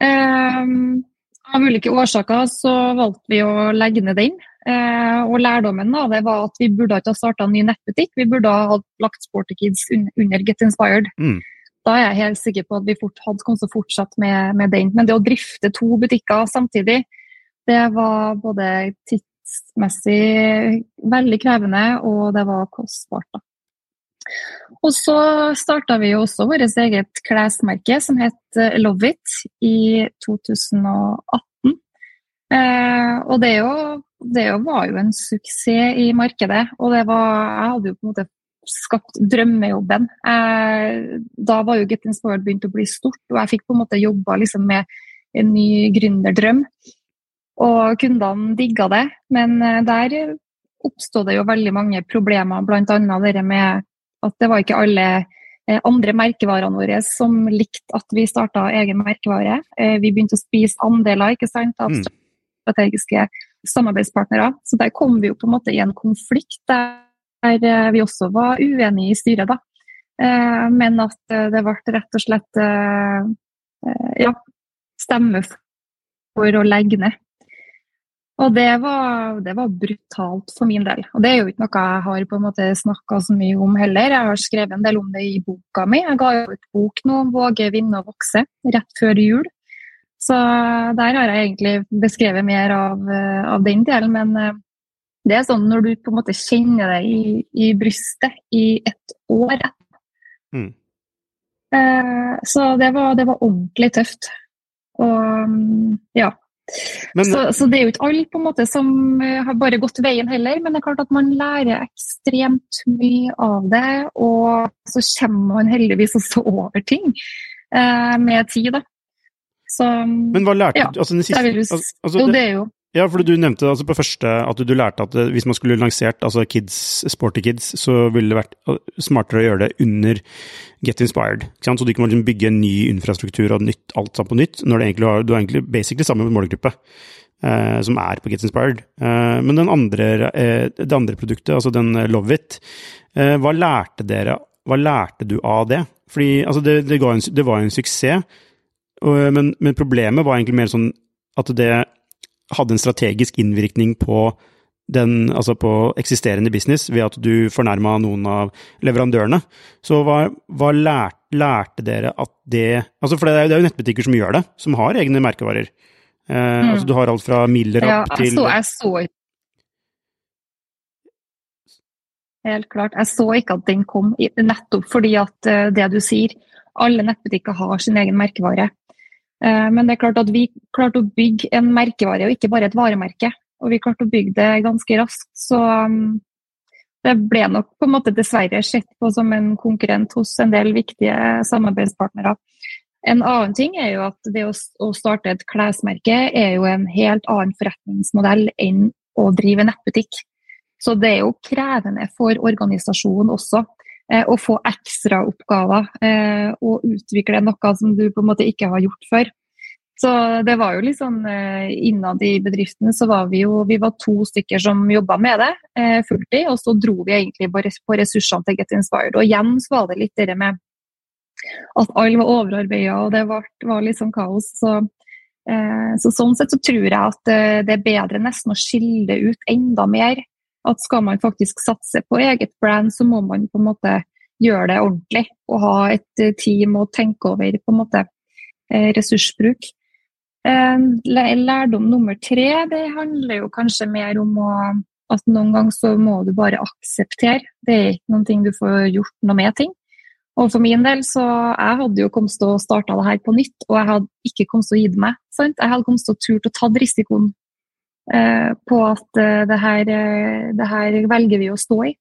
Um, av ulike årsaker så valgte vi å legge ned den. Eh, og lærdommen av det var at vi burde ikke ha starta en ny nettbutikk, vi burde ha lagt Sporty Kids under Get Inspired. Mm. Da er jeg helt sikker på at vi fort, hadde kommet fortsatt med, med, den. Men det å drifte to butikker samtidig, det var både tidsmessig veldig krevende, og det var kostbart. da. Og så starta vi jo også vårt eget klesmerke som het eh, Love It i 2018. Eh, og det, jo, det var jo en suksess i markedet. Og var Jeg hadde jo på en måte skapt drømmejobben. Eh, da var jo Get Inspired begynt å bli stort, og jeg fikk på en måte jobba liksom med en ny gründerdrøm. Og kundene digga det, men eh, der oppstod det jo veldig mange problemer, bl.a. det med at det var ikke alle eh, andre merkevarene våre som likte at vi starta egen merkevare. Eh, vi begynte å spise andeler ikke sant, av mm. strategiske samarbeidspartnere. Så der kom vi jo på en måte i en konflikt der eh, vi også var uenige i styret. da. Men at det ble rett og slett ja, stemme for å legge ned. Og det var, det var, brutalt for min del. Og det er jo ikke noe jeg har på en måte snakka så mye om heller. Jeg har skrevet en del om det i boka mi. Jeg ga jo ut bok nå, 'Våge, vinne og vokse', rett før jul. Så der har jeg egentlig beskrevet mer av, av den delen. Men eh, det er sånn når du på en måte kjenner det i, i brystet i et år mm. Eh, så det var, det var ordentlig tøft. Og ja, men, så, så, det er jo ikke alle på en måte som eh, har bare gått veien heller, men det er klart at man lærer ekstremt mye av det. Og så kommer man heldigvis også over ting eh, med tid, da. Så, men hva lærte ja, du? Altså, siste, altså, altså, jo, det, er jo ja, for du nevnte altså på første at du, lærte at hvis man skulle lansert altså kids, Sporty Kids, så ville det vært uh, smartere å gjøre det under Get Inspired. Så du ikke må liksom bygge en ny infrastruktur og nytt, alt sammen på nytt, når egentlig du har egentlig basically samme målgruppe eh, som er på Get Inspired. Eh, men andre, eh, det andre produktet, altså den Love It, hva lærte dere Hva lærte du av det? Fordi altså det, det, en, det var en suksess, og, men, men problemet var egentlig mer sånn at det hadde en strategisk innvirkning på den, altså på eksisterende business ved at du fornærma noen av leverandørene. Så hva, hva lærte, lærte dere at det altså For det er, det er jo nettbutikker som gjør det, som har egne merkevarer. Eh, mm. altså Du har alt fra Miller ja, til så, jeg så Helt klart. Jeg så ikke at den kom, nettopp fordi at eh, det du sier, alle nettbutikker har sin egen merkevare. Eh, men det er klart at vi klarte å bygge en merkevare og ikke bare et varemerke. Og vi klarte å bygge det ganske raskt. Så um, det ble nok på en måte dessverre sett på som en konkurrent hos en del viktige samarbeidspartnere. En annen ting er jo at det å starte et klesmerke er jo en helt annen forretningsmodell enn å drive nettbutikk. Så det er jo krevende for organisasjonen også. Eh, å få ekstraoppgaver eh, og utvikle noe som du på en måte ikke har gjort før. Så det var jo litt sånn eh, Innad i bedriften så var vi jo vi var to stykker som jobba med det eh, fulltid, og så dro vi egentlig bare på ressursene til Get Inspired. Og igjen så var det litt det med at alle var overarbeida og det var, var sånn kaos. Så Eh, så Sånn sett så tror jeg at eh, det er bedre nesten å skille det ut enda mer. At skal man faktisk satse på eget brand, så må man på en måte gjøre det ordentlig. Og ha et eh, team og tenke over på en måte ressursbruk. Lærdom nummer tre det handler jo kanskje mer om å, at noen ganger så må du bare akseptere. Det er ikke noen ting du får gjort noe med ting. Og for min del, så jeg hadde jo kommet til å starte det her på nytt, og jeg hadde ikke kommet til å gi meg. Sant? Jeg hadde kommet til å turt å ta risikoen eh, på at eh, det, her, eh, det, her, velger vi å stå i.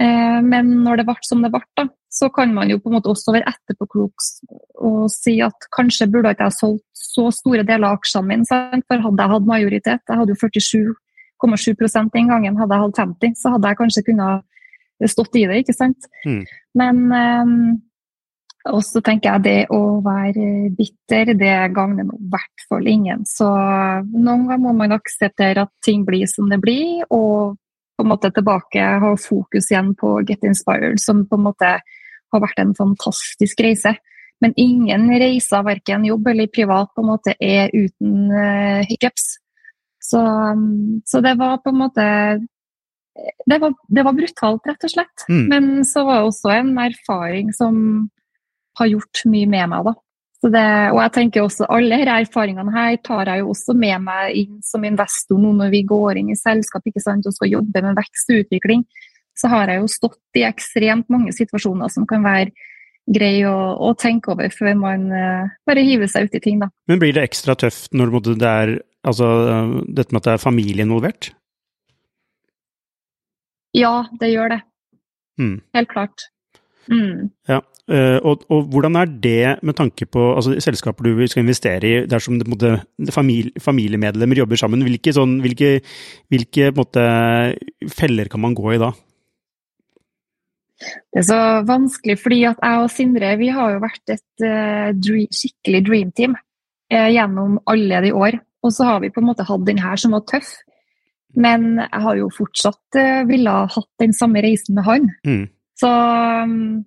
Eh, men når det ble som det ble, da, så kan man jo på en måte også være etterpåklok og si at kanskje burde ikke jeg solgt så store deler av aksjene mine, for hadde jeg hatt majoritet, jeg hadde jo 47,7 den gangen, hadde jeg hatt 50, så hadde jeg kanskje kunnet stått i det, ikke sant. Mm. Men um, også tenker jeg det å være bitter, det gagner i hvert fall ingen. Så noen ganger må man akseptere at ting blir som det blir, og på en måte tilbake ha fokus igjen på Get Inspired, som på en måte har vært en fantastisk reise. Men ingen reiser, verken jobb eller privat, på en måte er uten uh, hiccups. Så, så, det var på en måte det var, det var, brutalt, rett og slett. Mm. Men så var det også en erfaring som har gjort mye med meg, da. Det, og jeg tenker også alle disse erfaringene her tar jeg jo også med meg inn som investor nå når vi går inn i selskap ikke sant, og skal jobbe med vekst og utvikling. Så har jeg jo stått i ekstremt mange situasjoner som kan være grei å, å tenke over før man uh, bare hiver seg ut i ting. Da. Men blir det ekstra tøft når det er altså, dette med at det er familie involvert? Ja, det gjør det. Mm. Helt klart. Mm. Ja, uh, og, og, hvordan er det med tanke på altså, selskaper du skal investere i, dersom det, måte, familie, familiemedlemmer jobber sammen? Hvilke, sånn, hvilke, hvilke måte, feller kan man gå i da? Det er så vanskelig, fordi at jeg og Sindre vi har jo vært et uh, dream, skikkelig dream team uh, gjennom alle de år. Og så har vi på en måte hatt den her som var tøff. Men jeg har jo fortsatt uh, ville hatt den samme reisen med han. Mm. Så, um,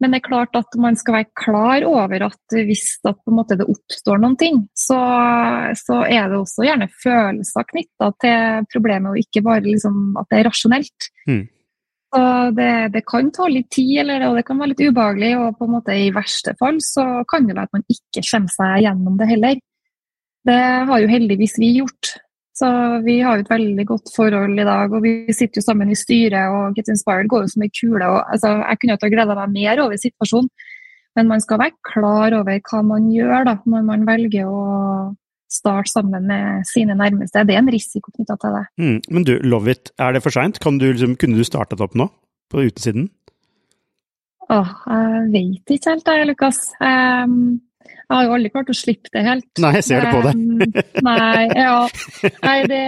men det er klart at man skal være klar over at hvis at det oppstår noen ting, så, så, er det også gjerne følelser knytta til problemet, og ikke bare liksom at det er rasjonelt. Mm. Så det, det, kan ta litt tid, eller, og det kan være litt ubehagelig. Og på en måte i verste fall så kan det være at man ikke kommer seg gjennom det heller. Det har jo heldigvis vi gjort. Så vi har jo et veldig godt forhold i dag, og vi sitter jo sammen i styret. og Get Inspired går jo som ei kule. og altså, Jeg kunne ikke ha gleda meg mer over situasjonen, men man skal være klar over hva man gjør da, når man velger å starte sammen med sine nærmeste. Det er en risiko knytta til det. Mm, men du, love it. Er det for seint? Liksom, kunne du startet opp nå, på utesiden? Åh, jeg vet ikke helt, jeg, Lukas. Um, jeg har jo aldri klart å slippe det helt. Nei, jeg ser det på deg. nei, ja. Nei, det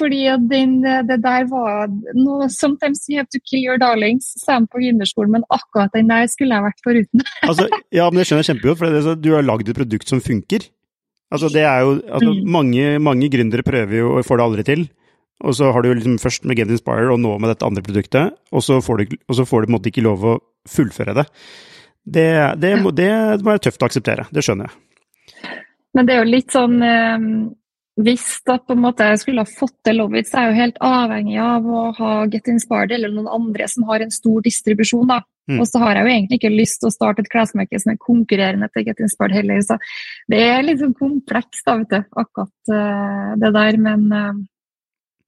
Fordi den, det der var no, Sometimes you have to kill your darlings, sa de på gründerskolen, men akkurat den der skulle jeg vært foruten. *laughs* altså, ja, men det skjønner jeg kjempegodt, for det, du har lagd et produkt som funker. Altså, det er jo altså, mm. mange, mange gründere prøver jo og får det aldri til. Og så har du liksom først med Get Inspire og nå med dette andre produktet, og så får du, og så får du på en måte ikke lov å fullføre det. Det, det, må, det må være tøft å akseptere, det skjønner jeg. Men det er jo litt sånn eh, Hvis da på en måte jeg skulle ha fått til Lovitz, er jeg jo helt avhengig av å ha Get Inspired eller noen andre som har en stor distribusjon. da. Mm. Og så har jeg jo egentlig ikke lyst til å starte et klesmerke som er konkurrerende til Get Inspired heller. Så det er litt sånn komplekst, da, vet du, akkurat eh, det der. Men uh,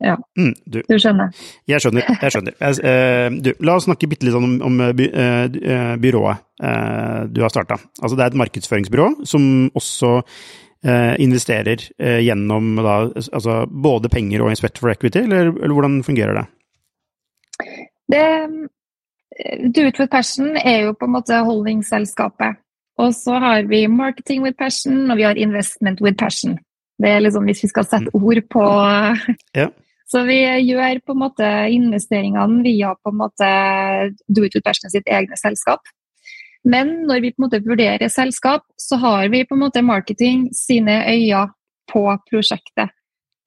ja, mm, du, du, skjønner. Jeg skjønner. jeg skjønner. *laughs* Jeg, uh, du, la oss snakke bitte litt om, om by, uh, byrået uh, du har starta. Altså, det er et markedsføringsbyrå som også investerer gjennom da, altså, både penger og Inspect for Equity, eller, eller hvordan fungerer det? det Do It With Passion er jo på en måte holdingsselskapet, Og så har vi Marketing with Passion, og vi har Investment with Passion. Det er liksom hvis vi skal sette mm. ord på ja. Så vi gjør på en måte investeringene via på en måte Do It With sitt egne selskap. Men når vi på en måte vurderer selskap, så har vi på en måte marketing sine øyne på prosjektet.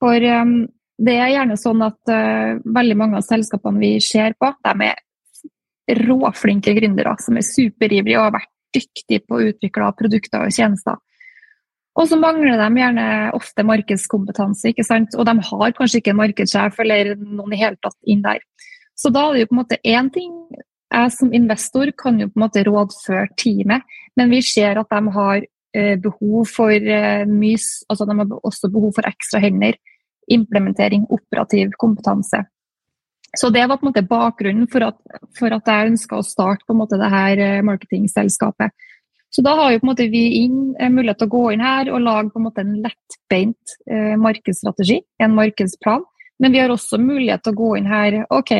For um, det er gjerne sånn at uh, veldig mange av selskapene vi ser på, de er råflinke gründere som er superivrige og har vært dyktige på å utvikle produkter og tjenester. Og så mangler de gjerne ofte markedskompetanse, ikke sant? og de har kanskje ikke en markedssjef eller noen i hele tatt inn der. Så da er det jo på en måte én ting Jeg som investor kan jo på en måte rådføre teamet, men vi ser at de har eh, behov for eh, mye altså De har også behov for ekstra hender, implementering, operativ kompetanse. Så det var på en måte bakgrunnen for at, for at jeg ønska å starte på en måte det her eh, marketingselskapet. Så da har jo på en måte vi inn, eh, mulighet til å gå inn her og lage på en måte en lettbeint eh, markedsstrategi, en markedsplan. Men vi har også mulighet til å gå inn her ok,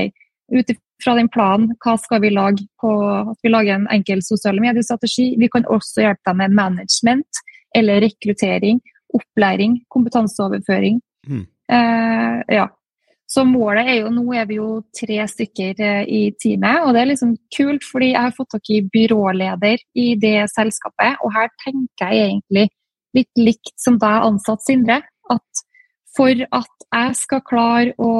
ut fra den planen, hva skal vi lage på at vi lager en enkel sosiale mediestrategi. Vi kan også hjelpe dem med management eller rekruttering, opplæring, kompetanseoverføring. Mm. Eh, ja. Så målet er jo Nå er vi jo tre stykker eh, i teamet, og det er liksom kult, fordi jeg har fått tak i byråleder i det selskapet. Og her tenker jeg egentlig litt likt som da jeg ansatte Sindre. At for at jeg skal klare å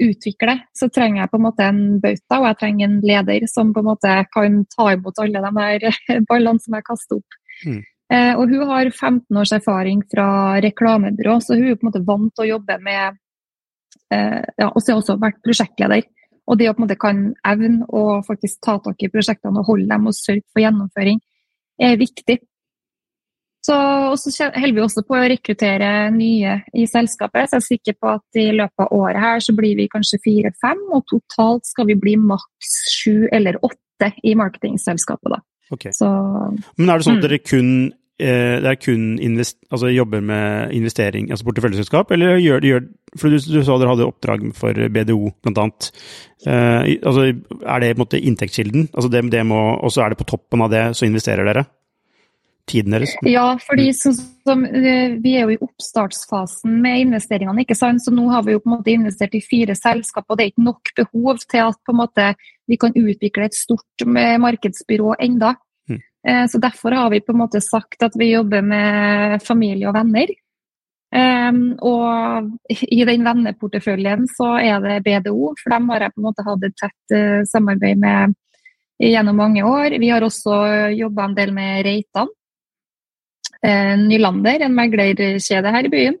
utvikle, så trenger jeg på en måte en bauta, og jeg trenger en leder som på en måte kan ta imot alle de her *laughs* ballene som jeg kaster opp. Mm. Eh, og hun har 15 års erfaring fra reklamebyrå, så hun er på en måte vant til å jobbe med ja, og så har jeg også vært prosjektleder. Og det å på en måte kan evne å faktisk ta tak i prosjektene og holde dem og sørge for gjennomføring, er viktig. Så, og så holder vi også på å rekruttere nye i selskapet. Så jeg er sikker på at i løpet av året her så blir vi kanskje fire-fem, og totalt skal vi bli maks sju eller åtte i marketingselskapet. da. Okay. Så, Men er det sånn at mm. dere kun Eh, det er kun invest, altså jobber med investering, altså porteføljeselskap, eller gjør, gjør For du, du, sa dere hadde oppdrag for BDO, blant annet. Eh, altså, er det på en måte inntektskilden? Altså det, det må, og så er det på toppen av det, så investerer dere? Tiden deres? Ja, fordi så, så, eh, vi er jo i oppstartsfasen med investeringene. ikke sant? Så nå har vi jo på en måte investert i fire selskap, og det er ikke nok behov til at på en måte vi kan utvikle et stort markedsbyrå enda. Eh, så Derfor har vi på en måte sagt at vi jobber med familie og venner. Um, og i den venneporteføljen så er det BDO, for dem har jeg på en måte hatt et tett uh, samarbeid med gjennom mange år. Vi har også jobba en del med Reitan. Uh, Nylander, en meglerkjede her i byen.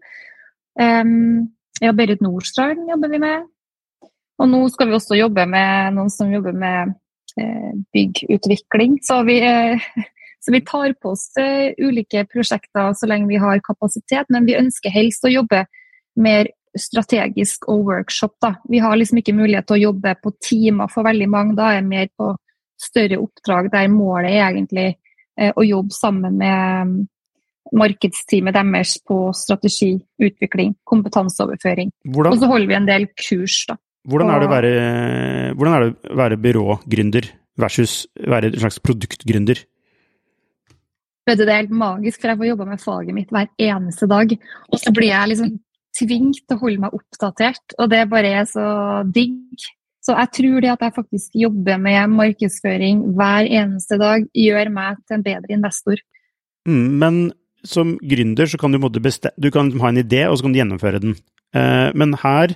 Um, ja, Berit Nordstrand jobber vi med. Og nå skal vi også jobbe med noen som jobber med Eh, byggutvikling. Så vi, eh, *laughs* så vi, tar på oss eh, ulike prosjekter så lenge vi har kapasitet, men vi ønsker helst å jobbe mer strategisk og workshop. Da. Vi har liksom ikke mulighet til å jobbe på timer for veldig mange. Da er jeg mer på større oppdrag der målet er egentlig å jobbe sammen med mm, markedsteamet deres på strategi, utvikling, kompetanseoverføring. Hvordan? Og så holder vi en del kurs, da. Hvordan er det å være, hvordan er det å være byrågründer versus være en slags produktgründer? Vet du, Det er helt magisk, for jeg får jobba med faget mitt hver eneste dag. Og så blir jeg liksom tvunget til å holde meg oppdatert, og det bare er så digg. Så jeg tror det at jeg faktisk jobber med markedsføring hver eneste dag, gjør meg til en bedre investor. Mm, men som gründer så kan du, du kan ha en idé, og så kan du gjennomføre den. Eh, men her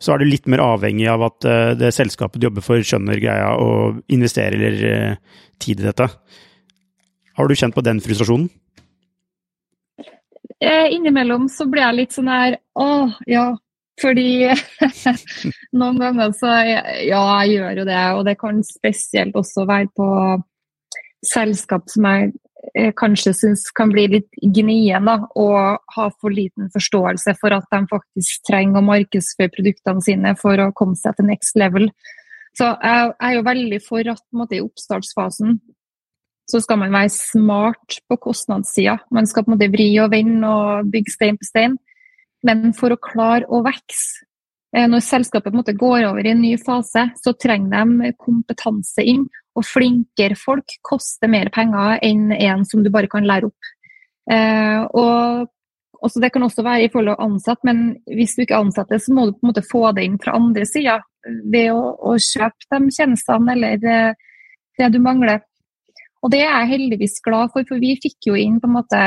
så er du litt mer avhengig av at uh, det selskapet du jobber for, skjønner greia og investerer uh, tid i dette. Har du kjent på den frustrasjonen? Eh, innimellom så blir jeg litt sånn her Å, ja. Fordi *laughs* noen ganger så Ja, jeg gjør jo det. Og det kan spesielt også være på selskap som jeg Eh, kanskje syns kan bli litt gnien da, og ha for liten forståelse for at de faktisk trenger å markedsføre produktene sine for å komme seg til next level. Så jeg, er jo veldig for at måte, i oppstartsfasen så skal man være smart på kostnadssida. Man skal på en måte vri og vende og bygge stein på stein. Men for å klare å vokse Eh, når selskapet måte, går over i en ny fase, så trenger de kompetanse inn. Og flinkere folk koster mer penger enn en som du bare kan lære opp. Eh, og også, Det kan også være i forhold til ansatt, men hvis du ikke ansetter, så må du på en måte få det inn fra andre sida ved å, å, kjøpe de tjenestene eller det, det du mangler. Og det er jeg heldigvis glad for, for vi fikk jo inn på en måte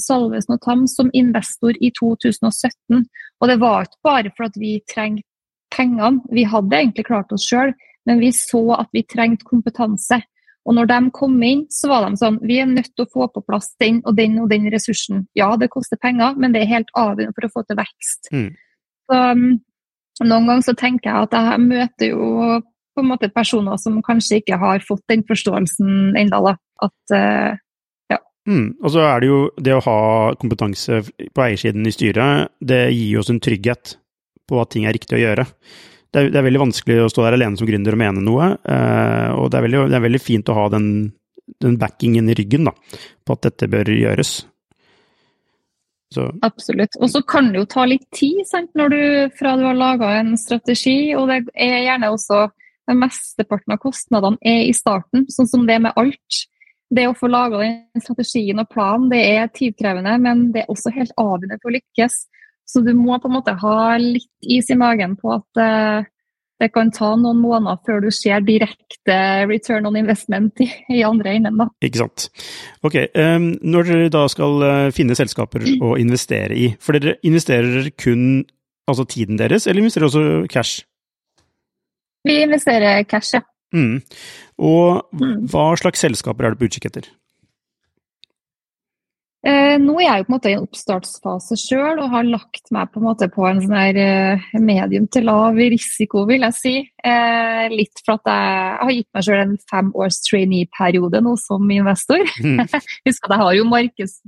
Salvesen og Tam som investor i 2017. Og det var ikke bare for at vi trengte pengene, vi hadde egentlig klart oss sjøl, men vi så at vi trengte kompetanse. Og når de kom inn, så var de sånn Vi er nødt til å få på plass den og den og den ressursen. Ja, det koster penger, men det er helt avgjørende for å få til vekst. Mm. Så um, noen ganger så tenker jeg at jeg møter jo på en måte personer som kanskje ikke har fått den forståelsen ennå. At uh, Mm. Og så er det jo det å ha kompetanse på eiersiden i styret, det gir oss en trygghet på at ting er riktig å gjøre. Det er, det er veldig vanskelig å stå der alene som gründer og mene noe, eh, og det er, veldig, det er, veldig, fint å ha den, den, backingen i ryggen da, på at dette bør gjøres. Så. Absolutt. Og så kan det jo ta litt tid sant, når du, fra du har laga en strategi, og det er gjerne også den mesteparten av kostnadene er i starten, sånn som det med alt det å få laga den strategien og planen, det er tidkrevende, men det er også helt avgjørende for å lykkes. Så du må på en måte ha litt is i magen på at uh, det kan ta noen måneder før du ser direkte return on investment i, i andre enden. Da. Ikke sant. Ok, um, Når dere da skal uh, finne selskaper å investere i, for dere investerer kun altså tiden deres, eller investerer også cash? Vi investerer cash, ja. Mm. Og mm. hva slags selskaper er du på utkikk etter? Eh, nå er jeg jo på en måte i en oppstartsfase sjøl og har lagt meg på en måte på en sånn her eh, medium til lav risiko, vil jeg si. Eh, litt for at jeg, har gitt meg sjøl en fem års trainee-periode nå som investor. Mm. *laughs* Husk at jeg har jo markeds,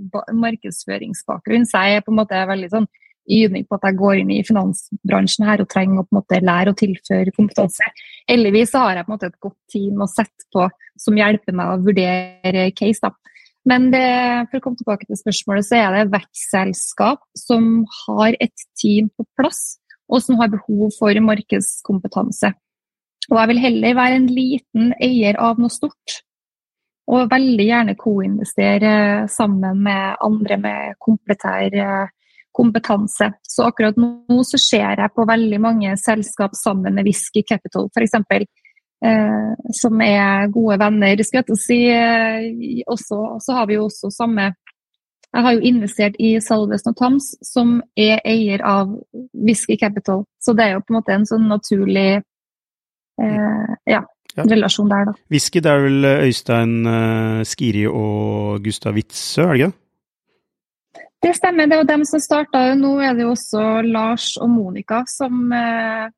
markedsføringsbakgrunn, så jeg er på en måte veldig sånn ydmyk på at jeg går inn i finansbransjen her og trenger å på en måte lære å tilføre kompetanse. Heldigvis har jeg på en måte et godt team å sette på som hjelper meg å vurdere case. da. Men det, for å komme tilbake til spørsmålet, så er det vekstselskap som har et team på plass, og som har behov for markedskompetanse. Og jeg vil heller være en liten eier av noe stort. Og veldig gjerne co-investere sammen med andre med kompletær kompetanse. Så akkurat nå så ser jeg på veldig mange selskap sammen med Whisky Capital f.eks. Eh, som er gode venner, skal jeg si. Eh, også, så har vi jo også samme Jeg har jo investert i Salvesen og Tams, som er eier av Whisky Capital. Så det er jo på en måte en sånn naturlig eh, ja, ja. relasjon der, da. Whisky, det er vel Øystein uh, Skiri og Gustav Witzøe, er det ikke? Det stemmer, det jo dem som starta. Nå er det jo også Lars og Monica som, eh,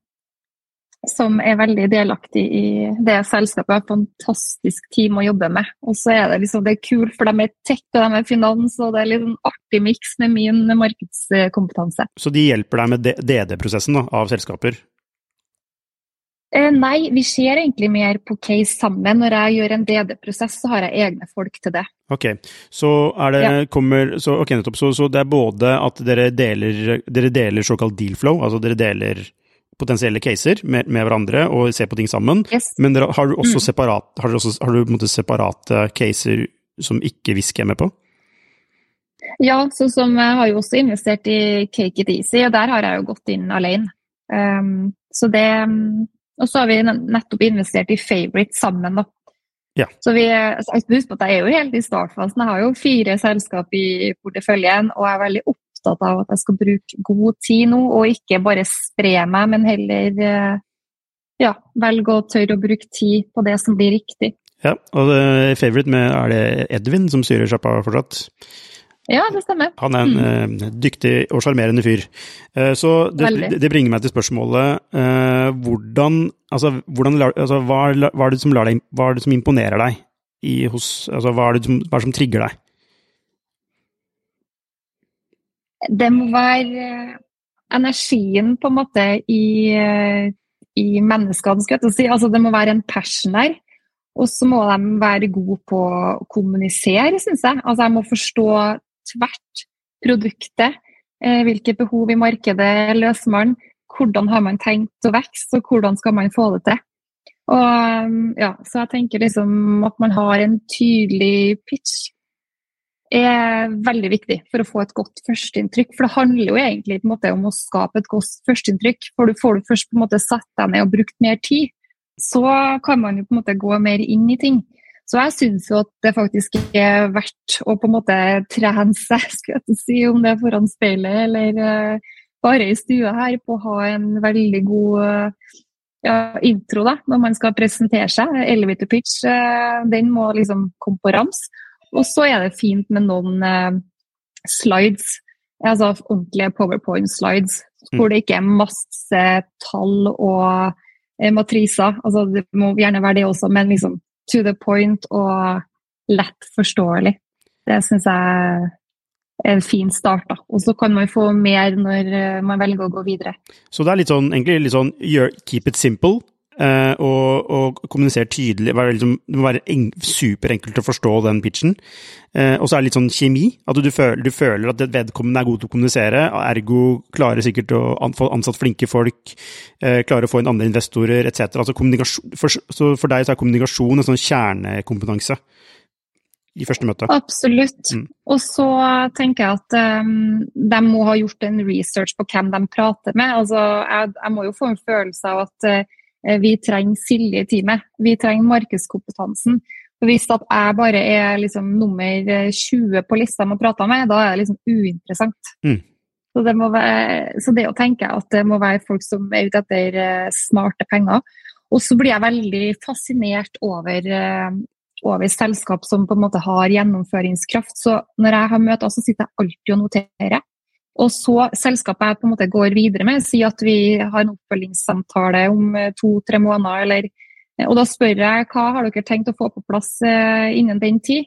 som er veldig delaktig i det selskapet. Et fantastisk team å jobbe med. Og så er det liksom, det er kult, for de er tech og de er finans, og det er litt sånn artig miks med min markedskompetanse. Så de hjelper deg med DD-prosessen av selskaper? Eh, nei, vi ser egentlig mer på case sammen. Når jeg gjør en DD-prosess, så har jeg egne folk til det. Ok, så, det, ja. kommer, så, okay, så, så det er både at dere deler, dere deler såkalt deal flow, altså dere deler potensielle caser med, med hverandre og ser på ting sammen, yes. men dere, har du også, mm. separat, har du også har du, separate caser som ikke Whisky er med på? Ja, så som jeg har jo også investert i Cake It Easy, og der har jeg jo gått inn alene. Um, så det og så har vi nettopp investert i Favourite sammen, da. Ja. Så vi, husk på at jeg er jo helt i startfasen. Jeg har jo fire selskap i porteføljen, og jeg er veldig opptatt av at jeg skal bruke god tid nå, og ikke bare spre meg, men heller eh, ja, velge å tørre å bruke tid på det som blir riktig. Ja, og favorite med, er det Edvin som styrer sjappa fortsatt? Ja, det stemmer. Han er en mm. uh, dyktig og sjarmerende fyr. Uh, så det, det, bringer meg til spørsmålet hvordan Altså, hvordan, altså hva, hva, er det som deg, hva er det som imponerer deg i, hos Altså, hva er det som, hva er det som trigger deg? Det må være energien, på en måte, i, i menneskene, skal jeg si. Altså, det må være en passion der. Og så må de være gode på å kommunisere, syns jeg. Altså, jeg må forstå tvert produktet. Eh, hvilke behov i markedet løser man? Hvordan har man tenkt å vokse, og hvordan skal man få det til? Og, ja, så jeg tenker liksom at man har en tydelig pitch er veldig viktig for å få et godt førsteinntrykk. For det handler jo egentlig måte, om å skape et godt førsteinntrykk. For du får du først på en måte satt deg ned og brukt mer tid, så kan man jo på en måte gå mer inn i ting. Så jeg syns jo at det faktisk er verdt å på en måte trene seg, *laughs* skulle jeg si, om det er foran speilet eller uh, bare i stua her, på å ha en veldig god ja, intro da, når man skal presentere seg. Elevator pitch, den må liksom komme på rams. Og så er det fint med noen slides, altså ordentlige powerpoint-slides, mm. hvor det ikke er masse tall og matriser. Altså, det må gjerne være det også, men liksom to the point og lett forståelig. Det syns jeg er en fin start. da. Og så kan man få mer når eh, man velger å gå videre. Så det er litt sånn, egentlig litt sånn keep it simple, Uh, og, og kommunisere tydelig. Liksom, det må være superenkelt å forstå den pitchen. Uh, og så er det litt sånn kjemi. At du føler, du føler at vedkommende er god til å kommunisere. Ergo klarer sikkert å få ansatt flinke folk, uh, klarer å få inn andre investorer etc. Altså for, så for deg så er kommunikasjon en sånn kjernekompetanse i første møte. Absolutt. Mm. Og så tenker jeg at um, de må ha gjort en research på hvem de prater med. Altså, jeg, jeg må jo få en følelse av at vi trenger Silje i teamet. Vi trenger markedskompetansen. For Hvis at jeg bare er liksom nummer 20 på lista man prater med, da er det liksom uinteressant. Mm. Så, det være, så, det å tenke at det må være folk som er ute etter eh, smarte penger. Og så blir jeg veldig fascinert over, eh, over selskap som på en måte har gjennomføringskraft. Så når jeg har møter, så sitter jeg alltid og noterer. Og så selskapet jeg på en måte går videre med, sier at vi har en oppfølgingssamtale om eh, to-tre måneder. Eller, eh, og da spør jeg hva har dere tenkt å få på plass eh, innen den tid.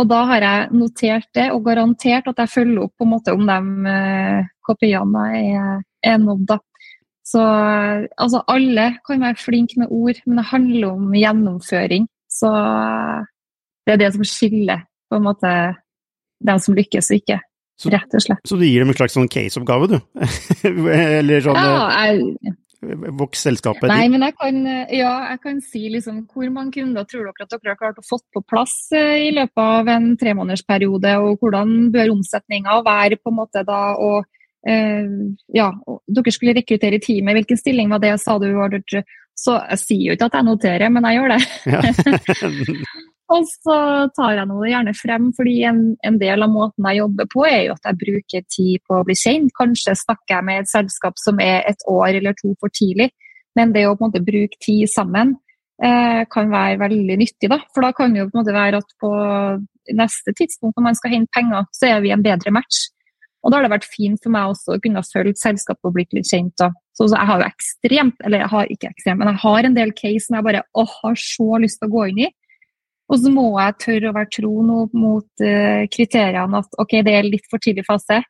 Og da har jeg notert det og garantert at jeg følger opp på en måte om de KPI-ene er, er nådd. Så altså, alle kan være flinke med ord, men det handler om gjennomføring. Så det er det som skiller på en måte dem som lykkes og ikke. Så, Rett og slett. Så du gir dem en slags sånn case-oppgave, du? *laughs* Eller sånn ja, eh, jeg, Voks selskapet Nei, men jeg kan, ja, jeg kan si liksom hvor mange kunder tror dere at dere har klart å fått på plass eh, i løpet av en tremånedersperiode, og hvordan bør omsetninga være på en måte da, og eh, ja, dere skulle rekruttere i teamet, hvilken stilling var det, sa du? Så jeg sier jo ikke at jeg noterer, men jeg gjør det. *laughs* *laughs* Og så tar jeg noe gjerne frem, fordi en, en, del av måten jeg jobber på, er jo at jeg bruker tid på å bli kjent. Kanskje snakker jeg med et selskap som er et år eller to for tidlig, men det å på en måte bruke tid sammen eh, kan være veldig nyttig. da. For da kan det jo på en måte være at på neste tidspunkt når man skal hente penger, så er vi en bedre match. Og da har det vært fint for meg også å kunne følge selskapet og blitt litt kjent. da. Så, jeg har jo ekstremt, eller jeg har ikke ekstremt, men jeg har en del case som jeg bare å, har så lyst til å gå inn i. Og så må jeg tørre å være tro mot uh, kriteriene at ok, det er litt for tidlig fase.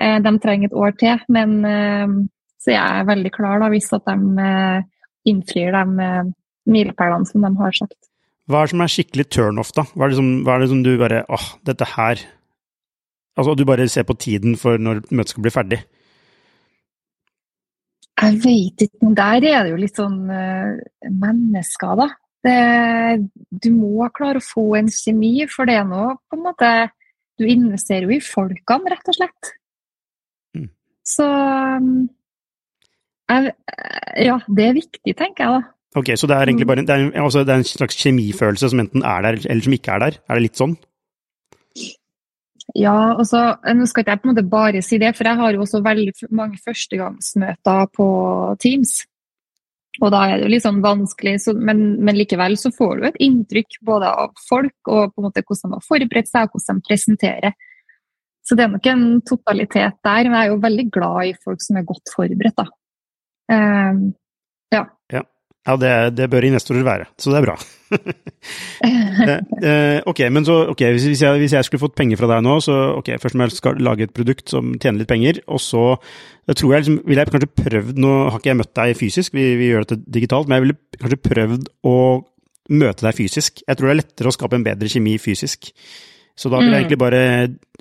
Uh, de trenger et år til. Men uh, så jeg er veldig klar da, hvis at de innfrir de milepælene som de har sagt. Hva er det som er skikkelig turnoff, da? Hva er, som, hva er det som du bare åh, dette her Altså du bare ser på tiden for når møtet skal bli ferdig? Jeg vet ikke, men der er det jo litt sånn mennesker, da. Det, du må klare å få en kjemi, for det er nå på en måte Du investerer jo i folkene, rett og slett. Mm. Så jeg, Ja, det er viktig, tenker jeg da. Ok, Så det er egentlig bare det er, altså, det er en slags kjemifølelse som enten er der, eller som ikke er der? Er det litt sånn? Ja, altså, nå skal ikke jeg på en måte bare si det, for jeg har jo også veldig mange førstegangsmøter på Teams. Og da er det jo litt sånn vanskelig, så, men, men, likevel så får du et inntrykk både av folk og på en måte hvordan de har forberedt seg, og hvordan de presenterer. Så det er nok en totalitet der. Men jeg er jo veldig glad i folk som er godt forberedt, da. Um, ja. ja. Ja, det, det, bør investorer være, så det er bra. *laughs* Eh, eh, ok, men så, ok, hvis jeg, hvis jeg, skulle fått penger fra deg nå, så ok, først må jeg skal lage et produkt som tjener litt penger, og så jeg tror jeg liksom, ville jeg kanskje prøvd, nå har ikke jeg møtt deg fysisk, vi, vi gjør dette digitalt, men jeg ville kanskje prøvd å møte deg fysisk. Jeg tror det er lettere å skape en bedre kjemi fysisk. Så da ville jeg mm. egentlig bare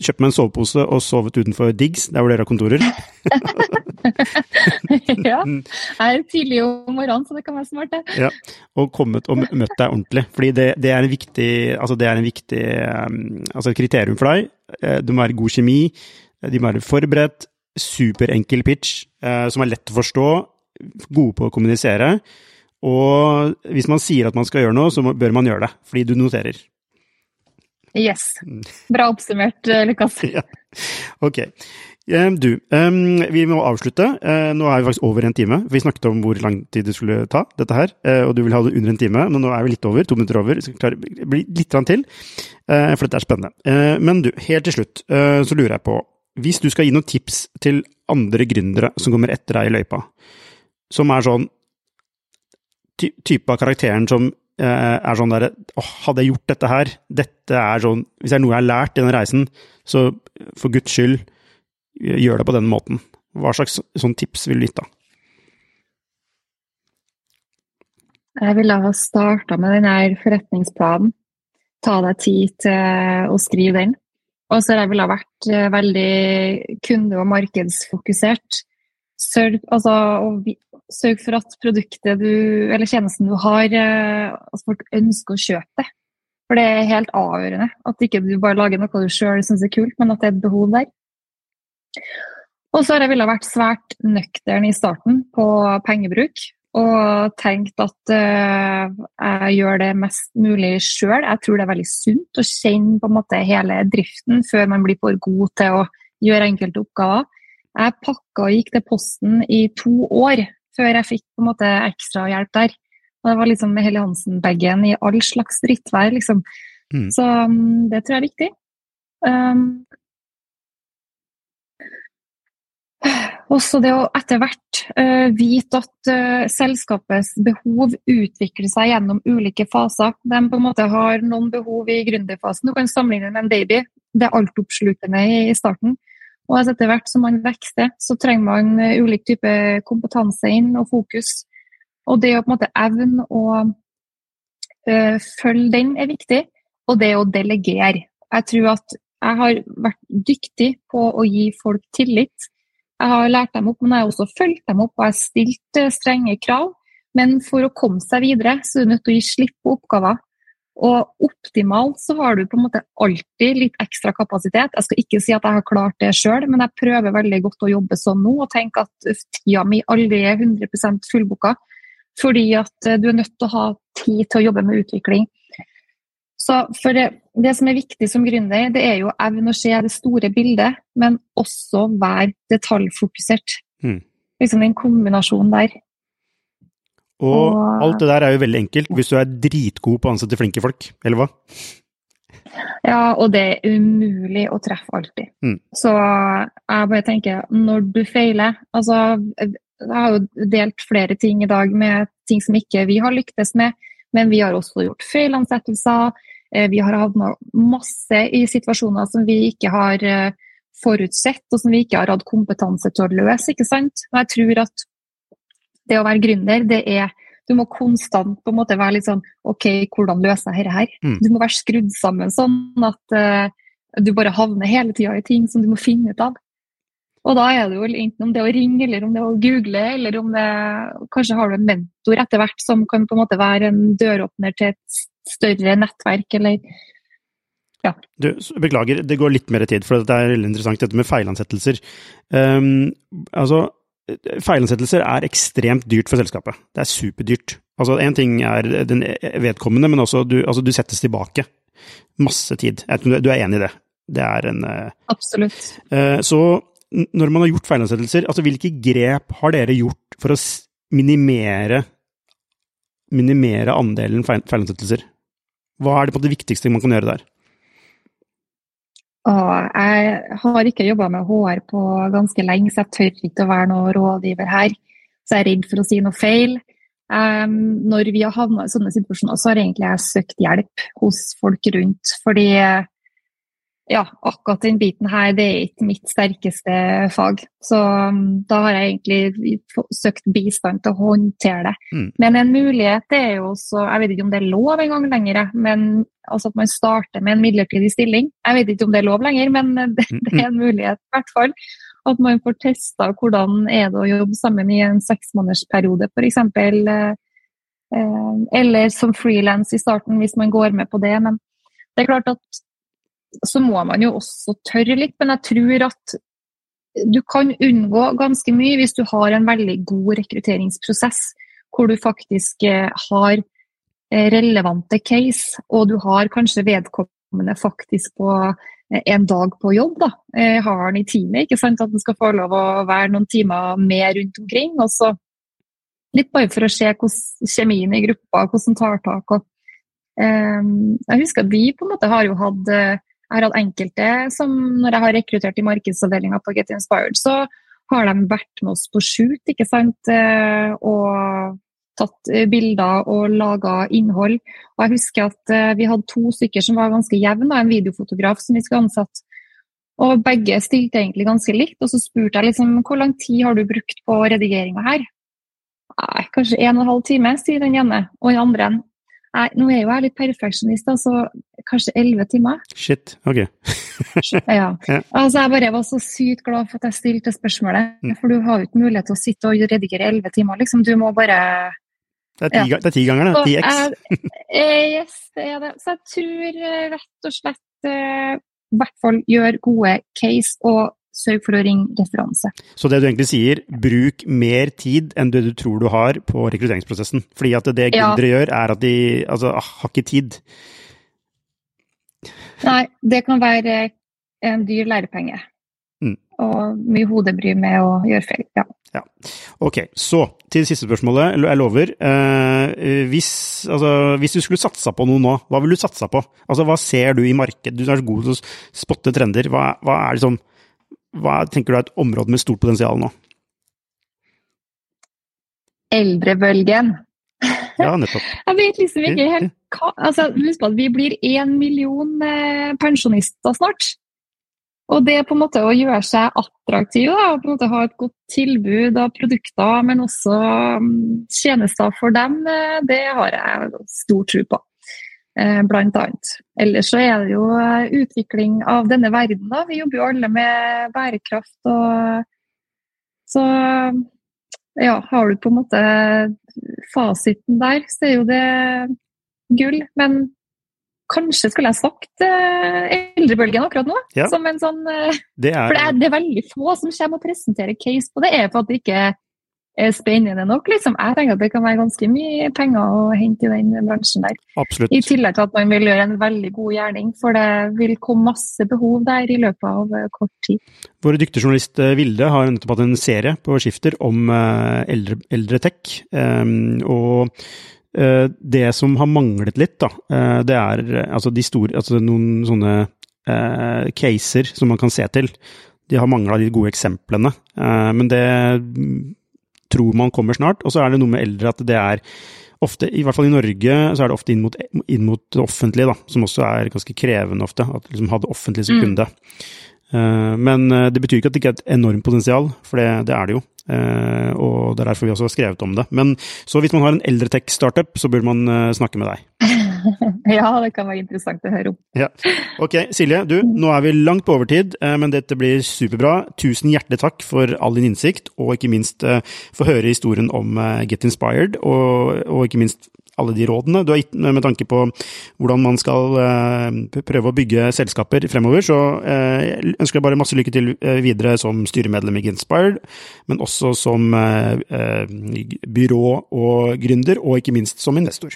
kjøpt meg en sovepose og sovet utenfor Diggs, der hvor dere har kontorer. *laughs* *laughs* ja. Jeg er tidlig om morgenen, så det kan være smart, det. Ja. Og kommet og møtt deg ordentlig. Fordi det, det er en viktig, altså det er en viktig um, altså et kriterium for deg. Eh, du må være god kjemi, de må være forberedt, superenkel pitch uh, som er lett å forstå, gode på å kommunisere. Og hvis man sier at man skal gjøre noe, så bør man gjøre det, fordi du noterer. Yes. Bra oppsummert, eh, Lukas. *laughs* ja. Ok. Eh, du, vi må avslutte. Uh, nå er vi faktisk over en time. Vi snakket om hvor lang tid det skulle ta, dette her. Uh, og du vil ha det under en time, men nå er vi litt over. To minutter over. Vi skal klare bli litt til, uh, for dette er spennende. men du, helt til slutt så lurer jeg på Hvis du skal gi noen tips til andre gründere som kommer etter deg i løypa, som er sånn ty type av karakteren som er sånn derre Åh, hadde jeg gjort dette her? Dette er sånn Hvis det er noe jeg har lært i den reisen, så for guds skyld gjør det på den måten. Hva slags sånn tips vil du gitt da? Jeg ville ha starta med den forretningsplanen. Ta deg tid til å skrive den. Og så ville jeg vært eh, veldig kunde- og markedsfokusert. Sørg, altså, sørg, for at produktet du, eller tjenesten du har, eh, at folk ønsker å kjøpe det. For det er helt avgjørende. At ikke du bare lager noe du sjøl syns er kult, men at det er et behov der. Og så har jeg villet vært svært nøktern i starten på pengebruk. Og tenkt at uh, jeg gjør det mest mulig sjøl. Jeg tror det er veldig sunt å kjenne på en måte hele driften før man blir for god til å gjøre enkelte oppgaver. Jeg pakka og gikk til posten i to år før jeg fikk på en måte ekstra hjelp der. Og det var liksom med Helle Hansen-bagen i all slags drittvær, liksom. Mm. Så um, det tror jeg er viktig. Um, også det å etter hvert uh, vite at uh, selskapets behov utvikler seg gjennom ulike faser. De på en måte har noen behov i gründerfasen. Du kan sammenligne med en baby. Det er altoppslukende i, i starten. Og etter hvert som man vokser, så trenger man uh, ulik type kompetanse inn og fokus. Og det å på en måte evne å følge den er viktig. Og det å delegere. Jeg tror at jeg har vært dyktig på å gi folk tillit jeg har lært dem opp, men jeg har også fulgt dem opp og jeg har stilt eh, strenge krav. Men for å komme seg videre, så er du nødt til å gi slipp på oppgaver. Og optimalt så har du på en måte alltid litt ekstra kapasitet. Jeg skal ikke si at jeg har klart det sjøl, men jeg prøver veldig godt å jobbe sånn nå og tenke at tida mi aldri er 100 fullbooka. Fordi at eh, du er nødt til å ha tid til å jobbe med utvikling. Så for det, det, som er viktig som gründer, det er jo evne å se det store bildet, men også være detaljfokusert. Mm. Liksom den kombinasjonen der. Og, og, alt det der er jo veldig enkelt hvis du er dritgod på å ansette flinke folk, eller hva? Ja, og det er umulig å treffe alltid. Mm. Så jeg bare tenker, når du feiler Altså, jeg har jo delt flere ting i dag med ting som ikke vi har lyktes med, men vi har også gjort feilansettelser. Eh, vi har havna masse i situasjoner som vi ikke har eh, forutsett, og som vi ikke har hatt kompetanse til å løse. ikke sant? Og jeg tror at det å være gründer, det er Du må konstant på en måte være litt sånn OK, hvordan løser jeg dette her? Mm. Du må være skrudd sammen sånn at uh, du bare havner hele tida i ting som du må finne ut av. Og da er det jo enten om det å ringe, eller om det å google, eller om det Kanskje har du en mentor etter hvert som kan på en måte være en døråpner til et større nettverk, eller ja. Du, beklager, det går litt mer tid, for det er veldig interessant dette med feilansettelser. Um, altså, feilansettelser er ekstremt dyrt for selskapet. Det er superdyrt. Altså, Én ting er den vedkommende, men også du, altså, du settes tilbake. Masse tid. Du er enig i det? Det er en uh, Absolutt. Uh, så når man har gjort feilansettelser, altså hvilke grep har dere gjort for å minimere minimere andelen feilansettelser? Hva er det det viktigste man kan gjøre der? Åh, jeg har ikke jobba med HR på ganske lenge, så jeg tør ikke å være noen rådgiver her. Så jeg er redd for å si noe feil. Um, når vi har havna i sånne situasjoner, så har egentlig jeg søkt hjelp hos folk rundt. Fordi ja, akkurat den biten her, det er ikke mitt sterkeste fag. Så um, da har jeg egentlig søkt bistand til å håndtere det. Mm. Men en mulighet det er jo også, jeg vet ikke om det er lov en gang lenger, men altså at man starter med en midlertidig stilling. Jeg vet ikke om det er lov lenger, men *laughs* det, det er en mulighet i hvert fall. At man får testa hvordan er det å jobbe sammen i en seksmånedersperiode f.eks. Eh, eh, eller som frilans i starten, hvis man går med på det. Men det er klart at så må man jo også tørre litt. Men jeg tror at du kan unngå ganske mye hvis du har en veldig god rekrutteringsprosess, hvor du faktisk eh, har eh, relevante case, og du har kanskje vedkommende faktisk på en dag på jobb. da. Har den i teamet, ikke sant? at han skal få lov å være noen timer med rundt omkring. og så Litt bare for å se hvordan kjemien i gruppa, hvordan tar tak. Og, jeg husker at vi på en måte har jo hatt jeg har hatt enkelte som når jeg har rekruttert i markedsavdelinga på Get Inspired, så har de vært med oss på shoot, ikke sant. Og tatt bilder og laga innhold. Og jeg husker at vi hadde to stykker som var ganske jevne, en videofotograf som vi skulle ansette. Og begge stilte egentlig ganske likt. Og så spurte jeg liksom hvor lang tid har du brukt på redigeringa her? Nei, kanskje en og en halv time, sier den ene. Og den andre Nei, nå er jo jeg litt perfeksjonist, så kanskje elleve timer. Shit, ok. *laughs* ja. Altså, jeg bare var så sykt glad for at jeg stilte spørsmålet. Mm. For du har jo ikke mulighet til å sitte og redigere elleve timer, liksom. Du må bare Det er ti, ja. er ti ganger, det. Ti x. yes, det er det. Så jeg tror eh, rett og slett eh, i hvert fall gjør gode case og sørg for å ringe referanse. Så det du egentlig sier, bruk mer tid enn det du tror du har på rekrutteringsprosessen. Fordi at det gründere ja. gjør, er at de altså, ah, har ikke tid. Nei, det kan være en dyr lærepenge. Mm. Og mye hodebry med å gjøre feil. Ja. ja. Ok, så til det siste spørsmålet. Jeg lover. Eh, hvis, altså, hvis, du skulle satsa på noe nå, hva vil du satsa på? Altså, hva ser du i markedet? Du er så god til å spotte trender. Hva, hva er liksom hva tenker du er et område med stort potensial nå? Eldrebølgen. Ja, nettopp. *laughs* Jeg vet liksom ikke helt hva altså, Husk på at vi blir én million eh, pensjonister snart. Og det på en måte å gjøre seg attraktiv, da, og på en måte ha et godt tilbud av produkter, men også um, tjenester for dem, eh, det har jeg stor tro på. Eh, blant annet. Ellers så er det jo eh, utvikling av denne verden. da. Vi jobber jo alle med bærekraft. og Så ja, har du på en måte fasiten der, så er jo det gull. Men kanskje skulle jeg sagt uh, eldrebølgen akkurat nå. Ja. Som en sånn det er... For det er, det er, veldig få som kommer og presenterer case på det. er for at det ikke spennende nok. Liksom. Jeg tenker at det kan være ganske mye penger å hente i den bransjen der. Absolutt. I tillegg til at man vil gjøre en veldig god gjerning, for det vil komme masse behov der i løpet av eh, kort tid. Vår dyktige journalist eh, Vilde har nettopp hatt en serie på Skifter om eh, eldre, eldre tech. Ehm, og det som har manglet litt, da, det er altså de store Altså noen sånne caser som man kan se til. De har mangla de gode eksemplene. Men det tror man kommer snart. Og så er det noe med eldre at det er ofte, i hvert fall i Norge, så er det ofte inn mot, inn mot det offentlige, da, som også er ganske krevende ofte. At liksom ha det offentlige som kunde. Mm. Men eh, det betyr ikke at det ikke er et enormt potensial, for det, det er det jo. Uh, og det er derfor vi også har skrevet om det. Men så hvis man har en eldretech-startup, så bør man uh, snakke med deg. *laughs* *laughs* ja, det kan være interessant å høre om. Ja. Ok, Silje, du, nå er vi langt på overtid, uh, men dette blir superbra. Tusen hjertelig takk for all din innsikt, og ikke minst få høre historien om Get Inspired, og, og ikke minst alle de rådene du har gitt med tanke på hvordan man skal eh, prøve å bygge selskaper fremover. Så eh, jeg ønsker deg bare masse lykke til eh, videre som styremedlem i Inspired, men også som byrå og gründer, og ikke minst som investor.